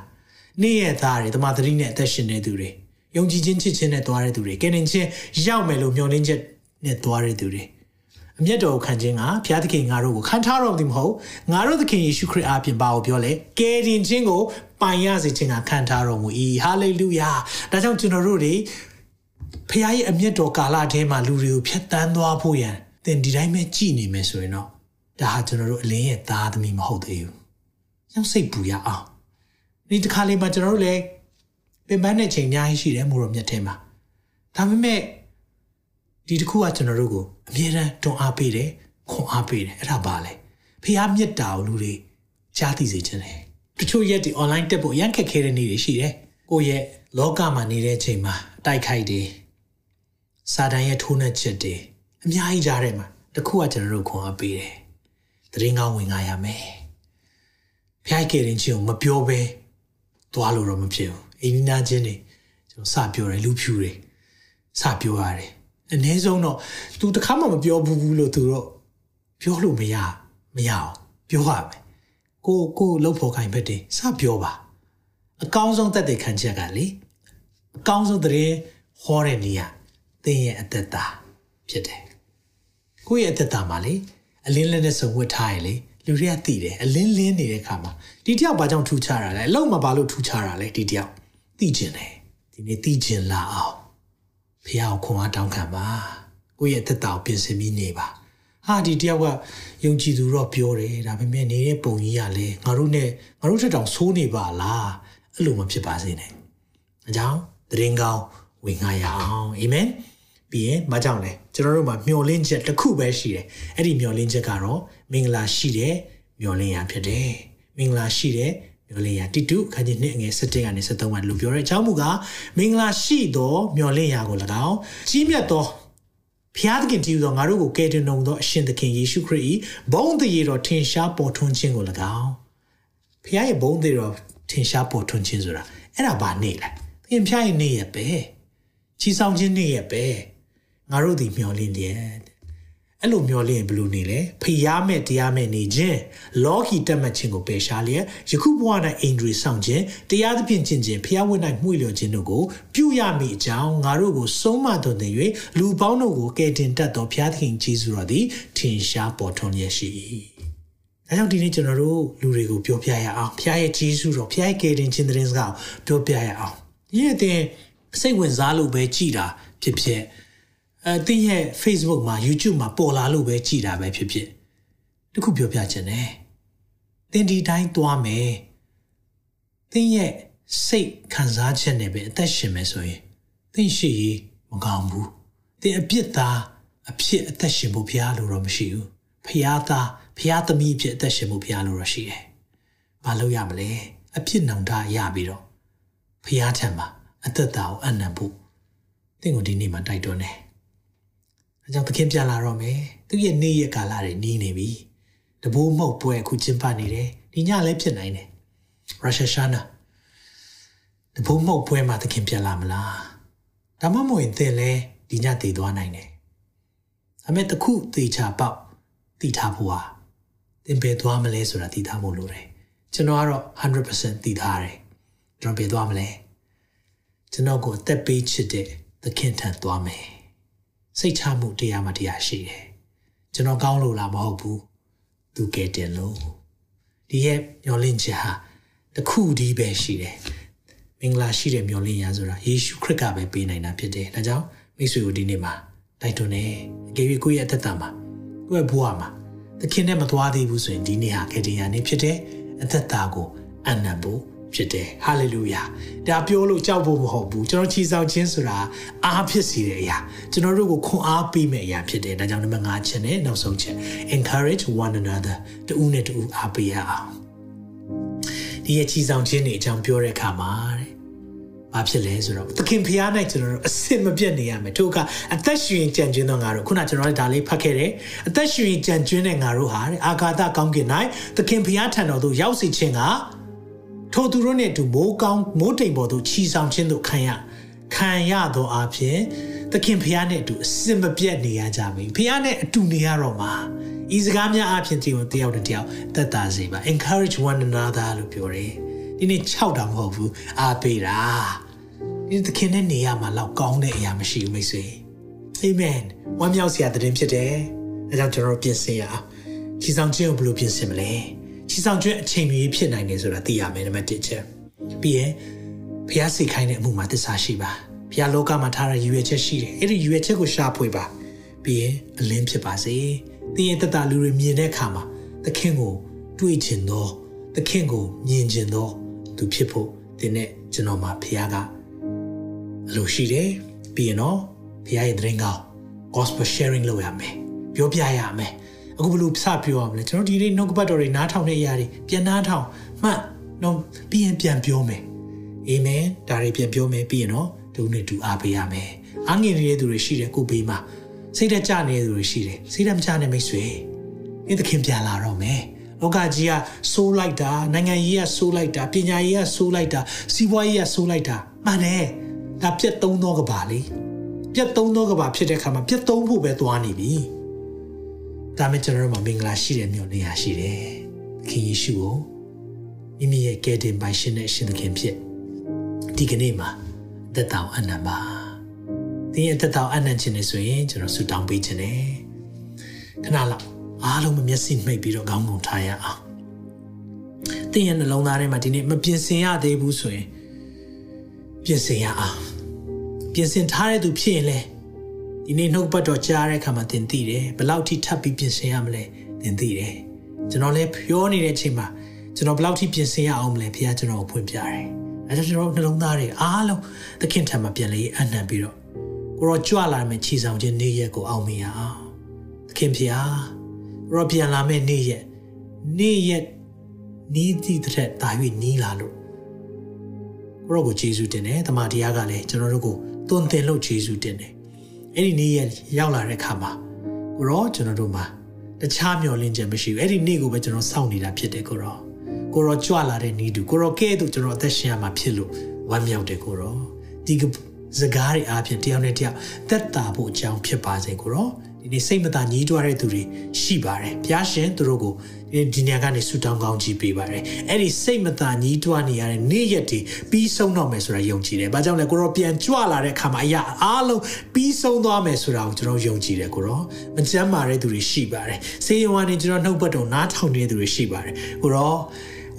နေ့ရဲ့သားတွေတမသတိနဲ့အသက်ရှင်နေသူတွေယုံကြည်ခြင်းချစ်ခြင်းနဲ့သွားတဲ့သူတွေကယ်တင်ခြင်းရောက်မယ်လို့မျှော်လင့်ချက်နဲ့သွားတဲ့သူတွေ အမျက်တော်ကိုခံခြင်းကဘုရားသခင်ငါတို့ကိုခံထားတော်သည်မဟုတ်ငါတို့သခင်ယေရှုခရစ်အားဖြင့်ပါကိုပြောလေကယ်တင်ခြင်းကိုပိုင်ရစေခြင်းကခံထားတော်မူ၏ဟာလေလုယာဒါကြောင့်ကျွန်တော်တို့တွေဖခင်ရဲ့အမျက်တော်ကာလထဲမှာလူတွေကိုဖျက်ဆီးသွားဖို့ရန်သင်ဒီတိုင်းပဲကြည်နေမယ်ဆိုရင်တော့ဒါဟာကျွန်တော်တို့အလင်းရဲ့သားသမီးမဟုတ်သေးဘူး။ရောက်စိတ်ပူရအောင်။ဒီတစ်ခါလေးမှကျွန်တော်တို့လည်းပင်ပန်းတဲ့ချိန်အများကြီးရှိတယ်မို့တော့မြတ်ထဲမှာ။ဒါပေမဲ့ ဒီတစ်ခုကကျွန်တော်တို့ကိုအမြဲတမ်းတွန်းအားပေးတယ်ခွန်အားပေးတယ်အဲ့ဒါပါလေ။ဖခင်မြတ်တာကိုလူတွေကြားသိစေခြင်းတယ်။တချို့ရက်ဒီ online တက်ဖို့ရန်ခက်ခဲတဲ့နေ့တွေရှိတယ်။ကိုယ့်ရဲ့လောကမှာနေတဲ့အချိန်မှာတိုက်ခိုက်တယ်။စာတန်ရဲ့ထိုးနှက်ချက်တွေအများကြီးကြားထဲမှာတခုကကျွန်တော်တို့ခွန်အားပေးတယ်။တရင်ကောင်းဝင်ငါရမယ်။ဖျိုက်ကြရင်ချင်းကိုမပြောဘဲသွားလို့တော့မဖြစ်ဘူး။အိမ်နီးနားချင်းတွေကျွန်တော်စပြောတယ်လူဖြူတွေစပြောရတယ်။ အနည်းဆုံးတော့ तू တခါမှမပြောဘူးဘူးလို့ तू တော့ပြောလို့မရမရအောင်ပြောရမယ်။ကိုကိုလှုပ်ဖို့ခိုင်းဖက်တယ်စပြောပါ။အကောင်းဆုံးသက်သေခံချက်ကလေအကောင်းဆုံးတရင်ဟောတဲ့နေရာသင်ရဲ့အသက်တာဖြစ်တယ်။ကိုယ့်ရဲ့အသက်တာမှာလေအလင်းလက်နဲ့စုံဝတ်ထားရလေလူတွေကသိတယ်အလင်းလင်းနေတဲ့ခါမှာဒီတယောက်ဘာကြောင့်ထူခြားတာလဲအလုံးမဘာလို့ထူခြားတာလဲဒီတယောက်သိကျင်တယ်ဒီနေ့သိကျင်လာအောင် ဖះကိုခွန်အားတောင်းခံပါကိုယ့်ရဲ့အသက်တာကိုပြင်ဆင်ပြီးနေပါဟာဒီတယောက်ကယုံကြည်သူတော့ပြောတယ်ဒါပေမဲ့နေတဲ့ပုံကြီးကလည်းငါတို့နဲ့ငါတို့ထက်တောင်ဆိုးနေပါလားအဲ့လိုမဖြစ်ပါစေနဲ့အကြောင်းတရင်ကောင်းဝင်ငါရအောင်အာမင်ပြီးရင်မကြောက်လဲကျွန်တော်တို့မှာမျောလင်းချက်တစ်ခုပဲရှိတယ်အဲ့ဒီမျောလင်းချက်ကတော့မင်္ဂလာရှိတဲ့မျောလင်းရာဖြစ်တယ်မင်္ဂလာရှိတဲ့ မျောလင်းရာတိတုခန်းကြီးနှစ်အငယ်7ကနေ73မှာလို့ပြောတဲ့အကြောင်းမူကားမင်္ဂလာရှိသောမျောလင်းရာကို၎င်းကြီးမြတ်သောဖျားသခင်တည်သောငါတို့ကိုကယ်တင်တော်မူသောအရှင်သခင်ယေရှုခရစ်၏ဘုန်းတည်တော်ထင်ရှားပေါ်ထွန်းခြင်းကို၎င်းဖျားရဲ့ဘုန်းတည်တော်ထင်ရှားပေါ်ထွန်းခြင်းဆိုတာအဲ့ဒါဘာနေလဲသင်ဖျားရဲ့နေရပဲချီဆောင်ခြင်းနေရပဲငါတို့ဒီမျောလင်းလျက် အဲ့လိုမျောလင်းဘယ်လိုနေလဲဖျားမဲ့တရားမဲ့နေခြင်းလောကီတက်မှတ်ခြင်းကိုပယ်ရှားလျက်ယခုဘဝ၌အိန္ဒြေဆောင်ခြင်းတရားသဖြင့်ကျင့်ခြင်းဖျားဝတ်၌မှုလျော်ခြင်းတို့ကိုပြုရမည်အကြောင်းငါတို့ကိုဆုံးမတော်တင်၍လူပေါင်းတို့ကိုကယ်တင်တတ်သောဖျားသခင်ကြီးစုတော်သည်ထင်ရှားပေါ်ထွန်းလျက်ရှိ၏ဒါကြောင့်ဒီနေ့ကျွန်တော်တို့လူတွေကိုပြောပြရအောင်ဖျားရဲ့ကြီးစုတော်ဖျားရဲ့ကယ်တင်ခြင်းတဲ့စကားကိုပြောပြရအောင်ဒီနေ့တင်စိတ်ဝင်စားလို့ပဲကြည်တာဖြစ်ဖြစ် အဲတင်းရဲ့ Facebook မှာ YouTube မှာပေါ်လာလို့ပဲကြည်တာပဲဖြစ်ဖြစ်တခုပြောပြချင်တယ်တင်းဒီတိုင်းသွားမယ်တင်းရဲ့စိတ်ခံစားချက်နဲ့ပဲအသက်ရှင်မယ်ဆိုရင်တင်းရှိရေးမကောင်းဘူးတင်းအပြစ်သားအဖြစ်အသက်ရှင်ဖို့ဘုရားလိုတော့မရှိဘူးဖျားသားဖျားသမီးဖြစ်အသက်ရှင်ဖို့ဘုရားလိုတော့ရှိတယ်ဘာလို့ရမလဲအဖြစ်နှောင်တရပြီးတော့ဖျားထံမှာအသက်တာကိုအနံဖို့တင့်ကိုဒီနေ့မှာတိုက်တွန်းတယ်။ အဲကြောင့်သခင်ပြန်လာတော့မယ်။သူ့ရဲ့နေ့ရက်ကာလတွေနီးနေပြီ။တဘိုးမှုတ်ပွဲအခုကျင်းပနေတယ်။ဒီညလည်းဖြစ်နိုင်တယ်။ရုရှားရှာနာတဘိုးမှုတ်ပွဲမှာသခင်ပြန်လာမလား။ဒါမှမဟုတ်ရင်သင်လည်းဒီညတည်သွားနိုင်တယ်။အမေတခုသေချာပေါက်တည်ထားဖို့ဟာသင်ဘယ်သွားမလဲဆိုတာတည်ထားဖို့လိုတယ်။ကျွန်တော်ကတော့100%တည်ထားတယ်။ကျွန်တော်ဘယ်သွားမလဲ။ကျွန်တော်ကိုအသက်ပေးချစ်တဲ့သခင်ထံသွားမယ် စိတ်ချမှုတရားမှတရားရှိတယ်ကျွန်တော်ကောင်းလို့လားမဟုတ်ဘူးသူကဲတင်လို့ဒီရဲ့မျောလင့်ချက်ဟာတခုတည်းပဲရှိတယ်မင်္ဂလာရှိတဲ့မျောလင့်ရဆိုတာယေရှုခရစ်ကပဲပေးနိုင်တာဖြစ်တယ်ဒါကြောင့်မိတ်ဆွေတို့ဒီနေ့မှာတိုက်တွန်းနေအကယ်၍ကိုယ့်ရဲ့အသက်တာမှာကိုယ့်ရဲ့ဘဝမှာသခင်နဲ့မသွားသေးဘူးဆိုရင်ဒီနေ့ဟာကယ်တင်ရနေ့ဖြစ်တယ်အသက်တာကိုအနံ့ဖို့ ဖြစ်တယ်ဟာလေလုယာဒါပြောလို့ကြောက်ဖို့မဟုတ်ဘူးကျွန်တော်ချီဆောင်ခြင်းဆိုတာအားဖြစ်စေတဲ့အရာကျွန်တော်တို့ကိုခွန်အားပေးမယ့်အရာဖြစ်တယ်ဒါကြောင့်နံပါတ်5ချက်နဲ့နောက်ဆုံးချက် encourage one another တူနဲ့တူအားပေးရအောင်ဒီရဲ့ချီဆောင်ခြင်းတွေအကြောင်းပြောတဲ့အခါမှာတဲ့ဘာဖြစ်လဲဆိုတော့သခင်ဖျားနိုင်ကျွန်တော်တို့အစစ်မပြတ်နေရမယ်ထို့ကအသက်ရှင်ကြံကျွင်းသောငါတို့ခုနကျွန်တော်တို့ဒါလေးဖတ်ခဲ့တယ်အသက်ရှင်ကြံကျွင်းတဲ့ငါတို့ဟာတဲ့အာဂါသကောင်းကင်၌သခင်ဖျားထံတော်သို့ရောက်စီခြင်းက ထိုသူတို့နဲ့အတူမိုးကောင်းမိုးတိမ်ပေါ်သို့ခြီဆောင်ခြင်းသို့ခံရခံရသောအဖြစ်သခင်ဖျားနဲ့အတူအစင်မပြတ်နေရကြပြီဖျားနဲ့အတူနေရတော့မှာဤစကားများအဖြစ်တည်တယောက်တစ်ယောက်သက်သာစေပါ encourage one another လို့ပြောတယ်ဒီနေ့6တာမဟုတ်ဘူးအားပေးတာဒီသခင်နဲ့နေရမှာလောက်ကောင်းတဲ့အရာမရှိဘူးမိတ်ဆွေ amen ဝမ်းမြောက်စရာတဲ့တင်ဖြစ်တယ်အဲကြောင့်ကျွန်တော်ပြင်ဆင်ရအောင်ခြေဆောင်ခြင်းကိုဘယ်လိုပြင်ဆင်မလဲ ခြေဆောင်ခြင်းအချိန်မီဖြစ်နိုင်တယ်ဆိုတာသိရမယ်နံပါတ်1ချက်ပြီးရင်ဖျားစိတ်ခိုင်းတဲ့အမှုမှာသစ္စာရှိပါဖျားလောကမှာထားတဲ့ရည်ရွယ်ချက်ရှိတယ်အဲ့ဒီရည်ရွယ်ချက်ကိုရှာဖွေပါပြီးရင်အလင်းဖြစ်ပါစေသင်ရဲ့တတလူတွေမြင်တဲ့အခါမှာသခင်ကို တွေးချင်သောသခင်ကိုမြင်ချင်သောသူဖြစ်ဖို့သင်နဲ့ကျွန်တော်မှာဖျားကအလိုရှိတယ်ပြီးရင်တော့ဖျားရဲ့သတင်းကောင်း gospel sharing လုပ်ရမယ်ပြောပြရမယ် အခုဘယ်လိုစပြောရမလဲကျွန်တော်ဒီနေ့နှုတ်ကပတ်တော်တွေနားထောင်တဲ့အရာတွေပြန်နားထောင်မှတ်တော့ပြီးရင်ပြန်ပြောမယ်အာမင်ဒါတွေပြန်ပြောမယ်ပြီးရင်တော့ဒုနဲ့ဒူအားပေးရမယ်အားငယ်နေတဲ့သူတွေရှိတယ်ကိုဘေးမှာစိတ်သက်ကြနေတဲ့သူတွေရှိတယ်စိတ်သက်မချတဲ့မိတ်ဆွေဒီသခင်ပြန်လာတော့မယ်လောကကြီးကဆိုးလိုက်တာနိုင်ငံကြီးကဆိုးလိုက်တာပညာရေးကဆိုးလိုက်တာစီးပွားရေးကဆိုးလိုက်တာမှန်တယ်ဒါပြက်သုံးသောကဘာလေပြက်သုံးသောကဘာဖြစ်တဲ့အခါမှာပြက်သုံးဖို့ပဲသွားနေပြီ ဒါမဲ့ကျွန်တော်တို့မှာမင်္ဂလာရှိတဲ့မျိုးနေရာရှိတယ်ခင်ယေရှုကိုမိမိရဲ့ကယ်တင်ပိုင်ရှင်နဲ့ရှင်သခင်ဖြစ်ဒီကနေ့မှာသက်တောင်အနံပါတင်းရဲ့သက်တောင်အနံခြင်းနေဆိုရင်ကျွန်တော်ဆူတောင်းပေးခြင်းနဲ့ခဏလောက်အားလုံးမမျက်စိမှိတ်ပြီးတော့ခေါင်းငုံထားရအောင်တင်းရဲ့နှလုံးသားထဲမှာဒီနေ့မပြင်ဆင်ရသေးဘူးဆိုရင်ပြင်ဆင်ရအောင်ပြင်ဆင်ထားတဲ့သူဖြစ်ရင်လေ ဒီနေ့နှုတ်ပတ်တော်ကြားတဲ့အခါမှာသင်သိတယ်ဘယ်လောက်ထိထပ်ပြီးပြင်ဆင်ရမလဲသင်သိတယ်ကျွန်တော်လည်းပြောနေတဲ့အချိန်မှာကျွန်တော်ဘယ်လောက်ထိပြင်ဆင်ရအောင်မလဲဘုရားကျွန်တော်ကိုဖွင့်ပြတယ်အဲဒါကျွန်တော်နှလုံးသားတွေအားလုံးသခင်ထံမှာပြန်လေအနံပြီးတော့ကိုရောကြွလာမယ်ခြေဆောင်ခြင်းနေ့ရက်ကိုအောင်မြင်ရအောင်သခင်ဖျားကိုရောပြန်လာမယ့်နေ့ရက်နေ့ရက်နီးသည့်တဲ့တာ၍နီးလာလို့ကိုရောကိုယေရှုတင်တယ်တမန်တရားကလည်းကျွန်တော်တို့ကိုသွန်သင်လို့ယေရှုတင်တယ် အဲ့ဒီနေ့ရက်ရောက်လာတဲ့အခါမှာကိုရောကျွန်တော်တို့မှာတခြားမျှော်လင့်ချက်မရှိဘူးအဲ့ဒီနေ့ကိုပဲကျွန်တော်စောင့်နေတာဖြစ်တယ်ကိုရောကိုရောကြွလာတဲ့နေ့တူကိုရောကဲ့သို့ကျွန်တော်အသက်ရှင်ရမှာဖြစ်လို့ဝမ်းမြောက်တယ်ကိုရောဒီစကားတွေအားဖြင့်တယောက်နဲ့တယောက်သက်တာဖို့အကြောင်းဖြစ်ပါစေကိုရော ဒီနေ့စိတ်မသာညှိတွားတဲ့သူတွေရှိပါတယ်ဘုရားရှင်သူတို့ကိုဒီနေရာကနေဆူတောင်းကောင်းကြီးပေးပါတယ်အဲ့ဒီစိတ်မသာညှိတွားနေရတဲ့နေ့ရက်တွေပြီးဆုံးတော့မယ်ဆိုတာယုံကြည်တယ်ဘာကြောင့်လဲကိုရောပြန်ကြွလာတဲ့အခါမှာအရာအားလုံးပြီးဆုံးသွားမယ်ဆိုတာကိုကျွန်တော်ယုံကြည်တယ်ကိုရောမကြမ်းမာတဲ့သူတွေရှိပါတယ်စေယုံကနေကျွန်တော်နှုတ်ပတ်တော်နားထောင်နေတဲ့သူတွေရှိပါတယ်ကိုရော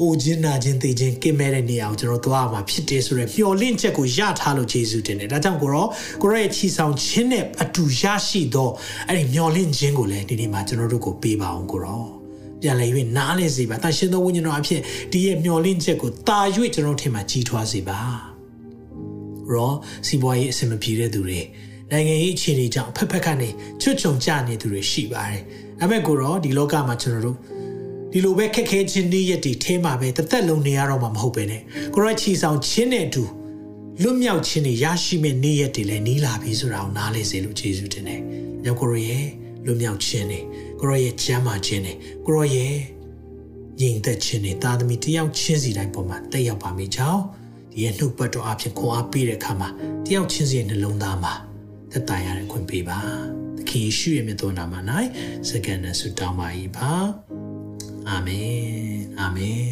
အိုခြင်းနာခြင်းသိခြင်းကင်မဲ့တဲ့နေရာကိုကျွန်တော်သွားမှာဖြစ်တယ်ဆိုရယ်မျှော်လင့်ချက်ကိုရထားလို့ယေရှုတင်တယ်ဒါကြောင့်ကိုရောကိုရောရဲ့ချီဆောင်ခြင်းနဲ့အတူရရှိသောအဲ့ဒီမျှော်လင့်ခြင်းကိုလည်းဒီနေ့မှာကျွန်တော်တို့ကိုပေးပါအောင်ကိုရောပြန်လည်၍နားလဲစေပါတန်ရှင်သောဝိညာဉ်တော်အဖြစ်ဒီရဲ့မျှော်လင့်ချက်ကိုတာ၍ကျွန်တော်ထင်မှာကြီးထွားစေပါရောစီးပွားရေးအဆင်မပြေတဲ့သူတွေနိုင်ငံရေးအခြေအနေကြောင့်ဖက်ဖက်ကနေချွတ်ချုံကြနေသူတွေရှိပါတယ်ဒါပေမဲ့ကိုရောဒီလောကမှာကျွန်တော်တို့ ဒီလိုပဲခက်ခဲချင်းနေ့ရက်တွေထဲမှာပဲတစ်သက်လုံးနေရတော့မှာမဟုတ်ပဲနဲ့ကိုရောချီဆောင်ချင်းနဲ့အတူလွတ်မြောက်ခြင်းတွေရရှိမဲ့နေ့ရက်တွေလည်းနီးလာပြီဆိုတာကိုနားလည်စေလို့ယေရှုတင်တယ်။ရောက်ကိုရောရဲ့လွတ်မြောက်ခြင်းတွေကိုရောရဲ့ချမ်းသာခြင်းတွေကိုရောရဲ့ညီသက်ခြင်းတွေသားသမီးတယောက်ချင်းစီတိုင်းပေါ်မှာတက်ရောက်ပါမိကြောင်းဒီရဲ့နှုတ်ပတ်တော်အဖြစ်ခွန်အားပေးတဲ့အခါမှာတယောက်ချင်းစီရဲ့နှလုံးသားမှာသက်သာရတဲ့ခွင့်ပေးပါ။သခင်ယေရှုရဲ့မြတ်သောနာမ၌စကန်နဲ့ဆုတောင်းပါ၏ပါ။ အာမင်အာမင်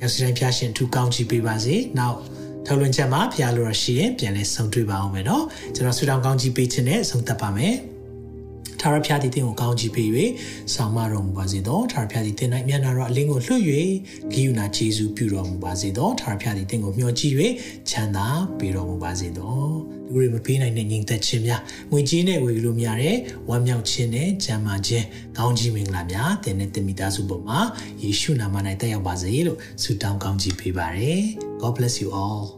ရောက်စီတိုင်းဖျားရှင်ထူကောင်းချီးပေးပါစေနောက်ထုတ်လွှင့်ချက်မှာဖျားလို့ရရှိရင်ပြန်လဲဆုံတွေ့ပါအောင်မယ်နော်ကျွန်တော်ဆုတောင်းကောင်းချီးပေးခြင်းနဲ့ဆုံးသက်ပါမယ် ထာဝရဘုရားသည်တင့်ကိုကောင်းချီးပေး၍ဆောင်မတော်မူပါစေသောထာဝရဘုရားသည်တင့်၌မျက်နာတော်အလင်းကိုလွှတ်၍ဂိယူနာကျေးဇူးပြုတော်မူပါစေသောထာဝရဘုရားသည်တင့်ကိုမျှော်ကြည့်၍ချမ်းသာပေးတော်မူပါစေသောလူတွေမပေးနိုင်တဲ့ညီသက်ခြင်းများငွေကြေးနဲ့ဝေလို့မရတဲ့ဝမ်းမြောက်ခြင်းနဲ့ချမ်းသာခြင်းကောင်းကြီးမင်္ဂလာများတင်တဲ့တင်မိသားစုပေါ်မှာယေရှုနာမ၌တက်ရောက်ပါစေလို့ဆုတောင်းကောင်းချီးပေးပါရယ် God bless you all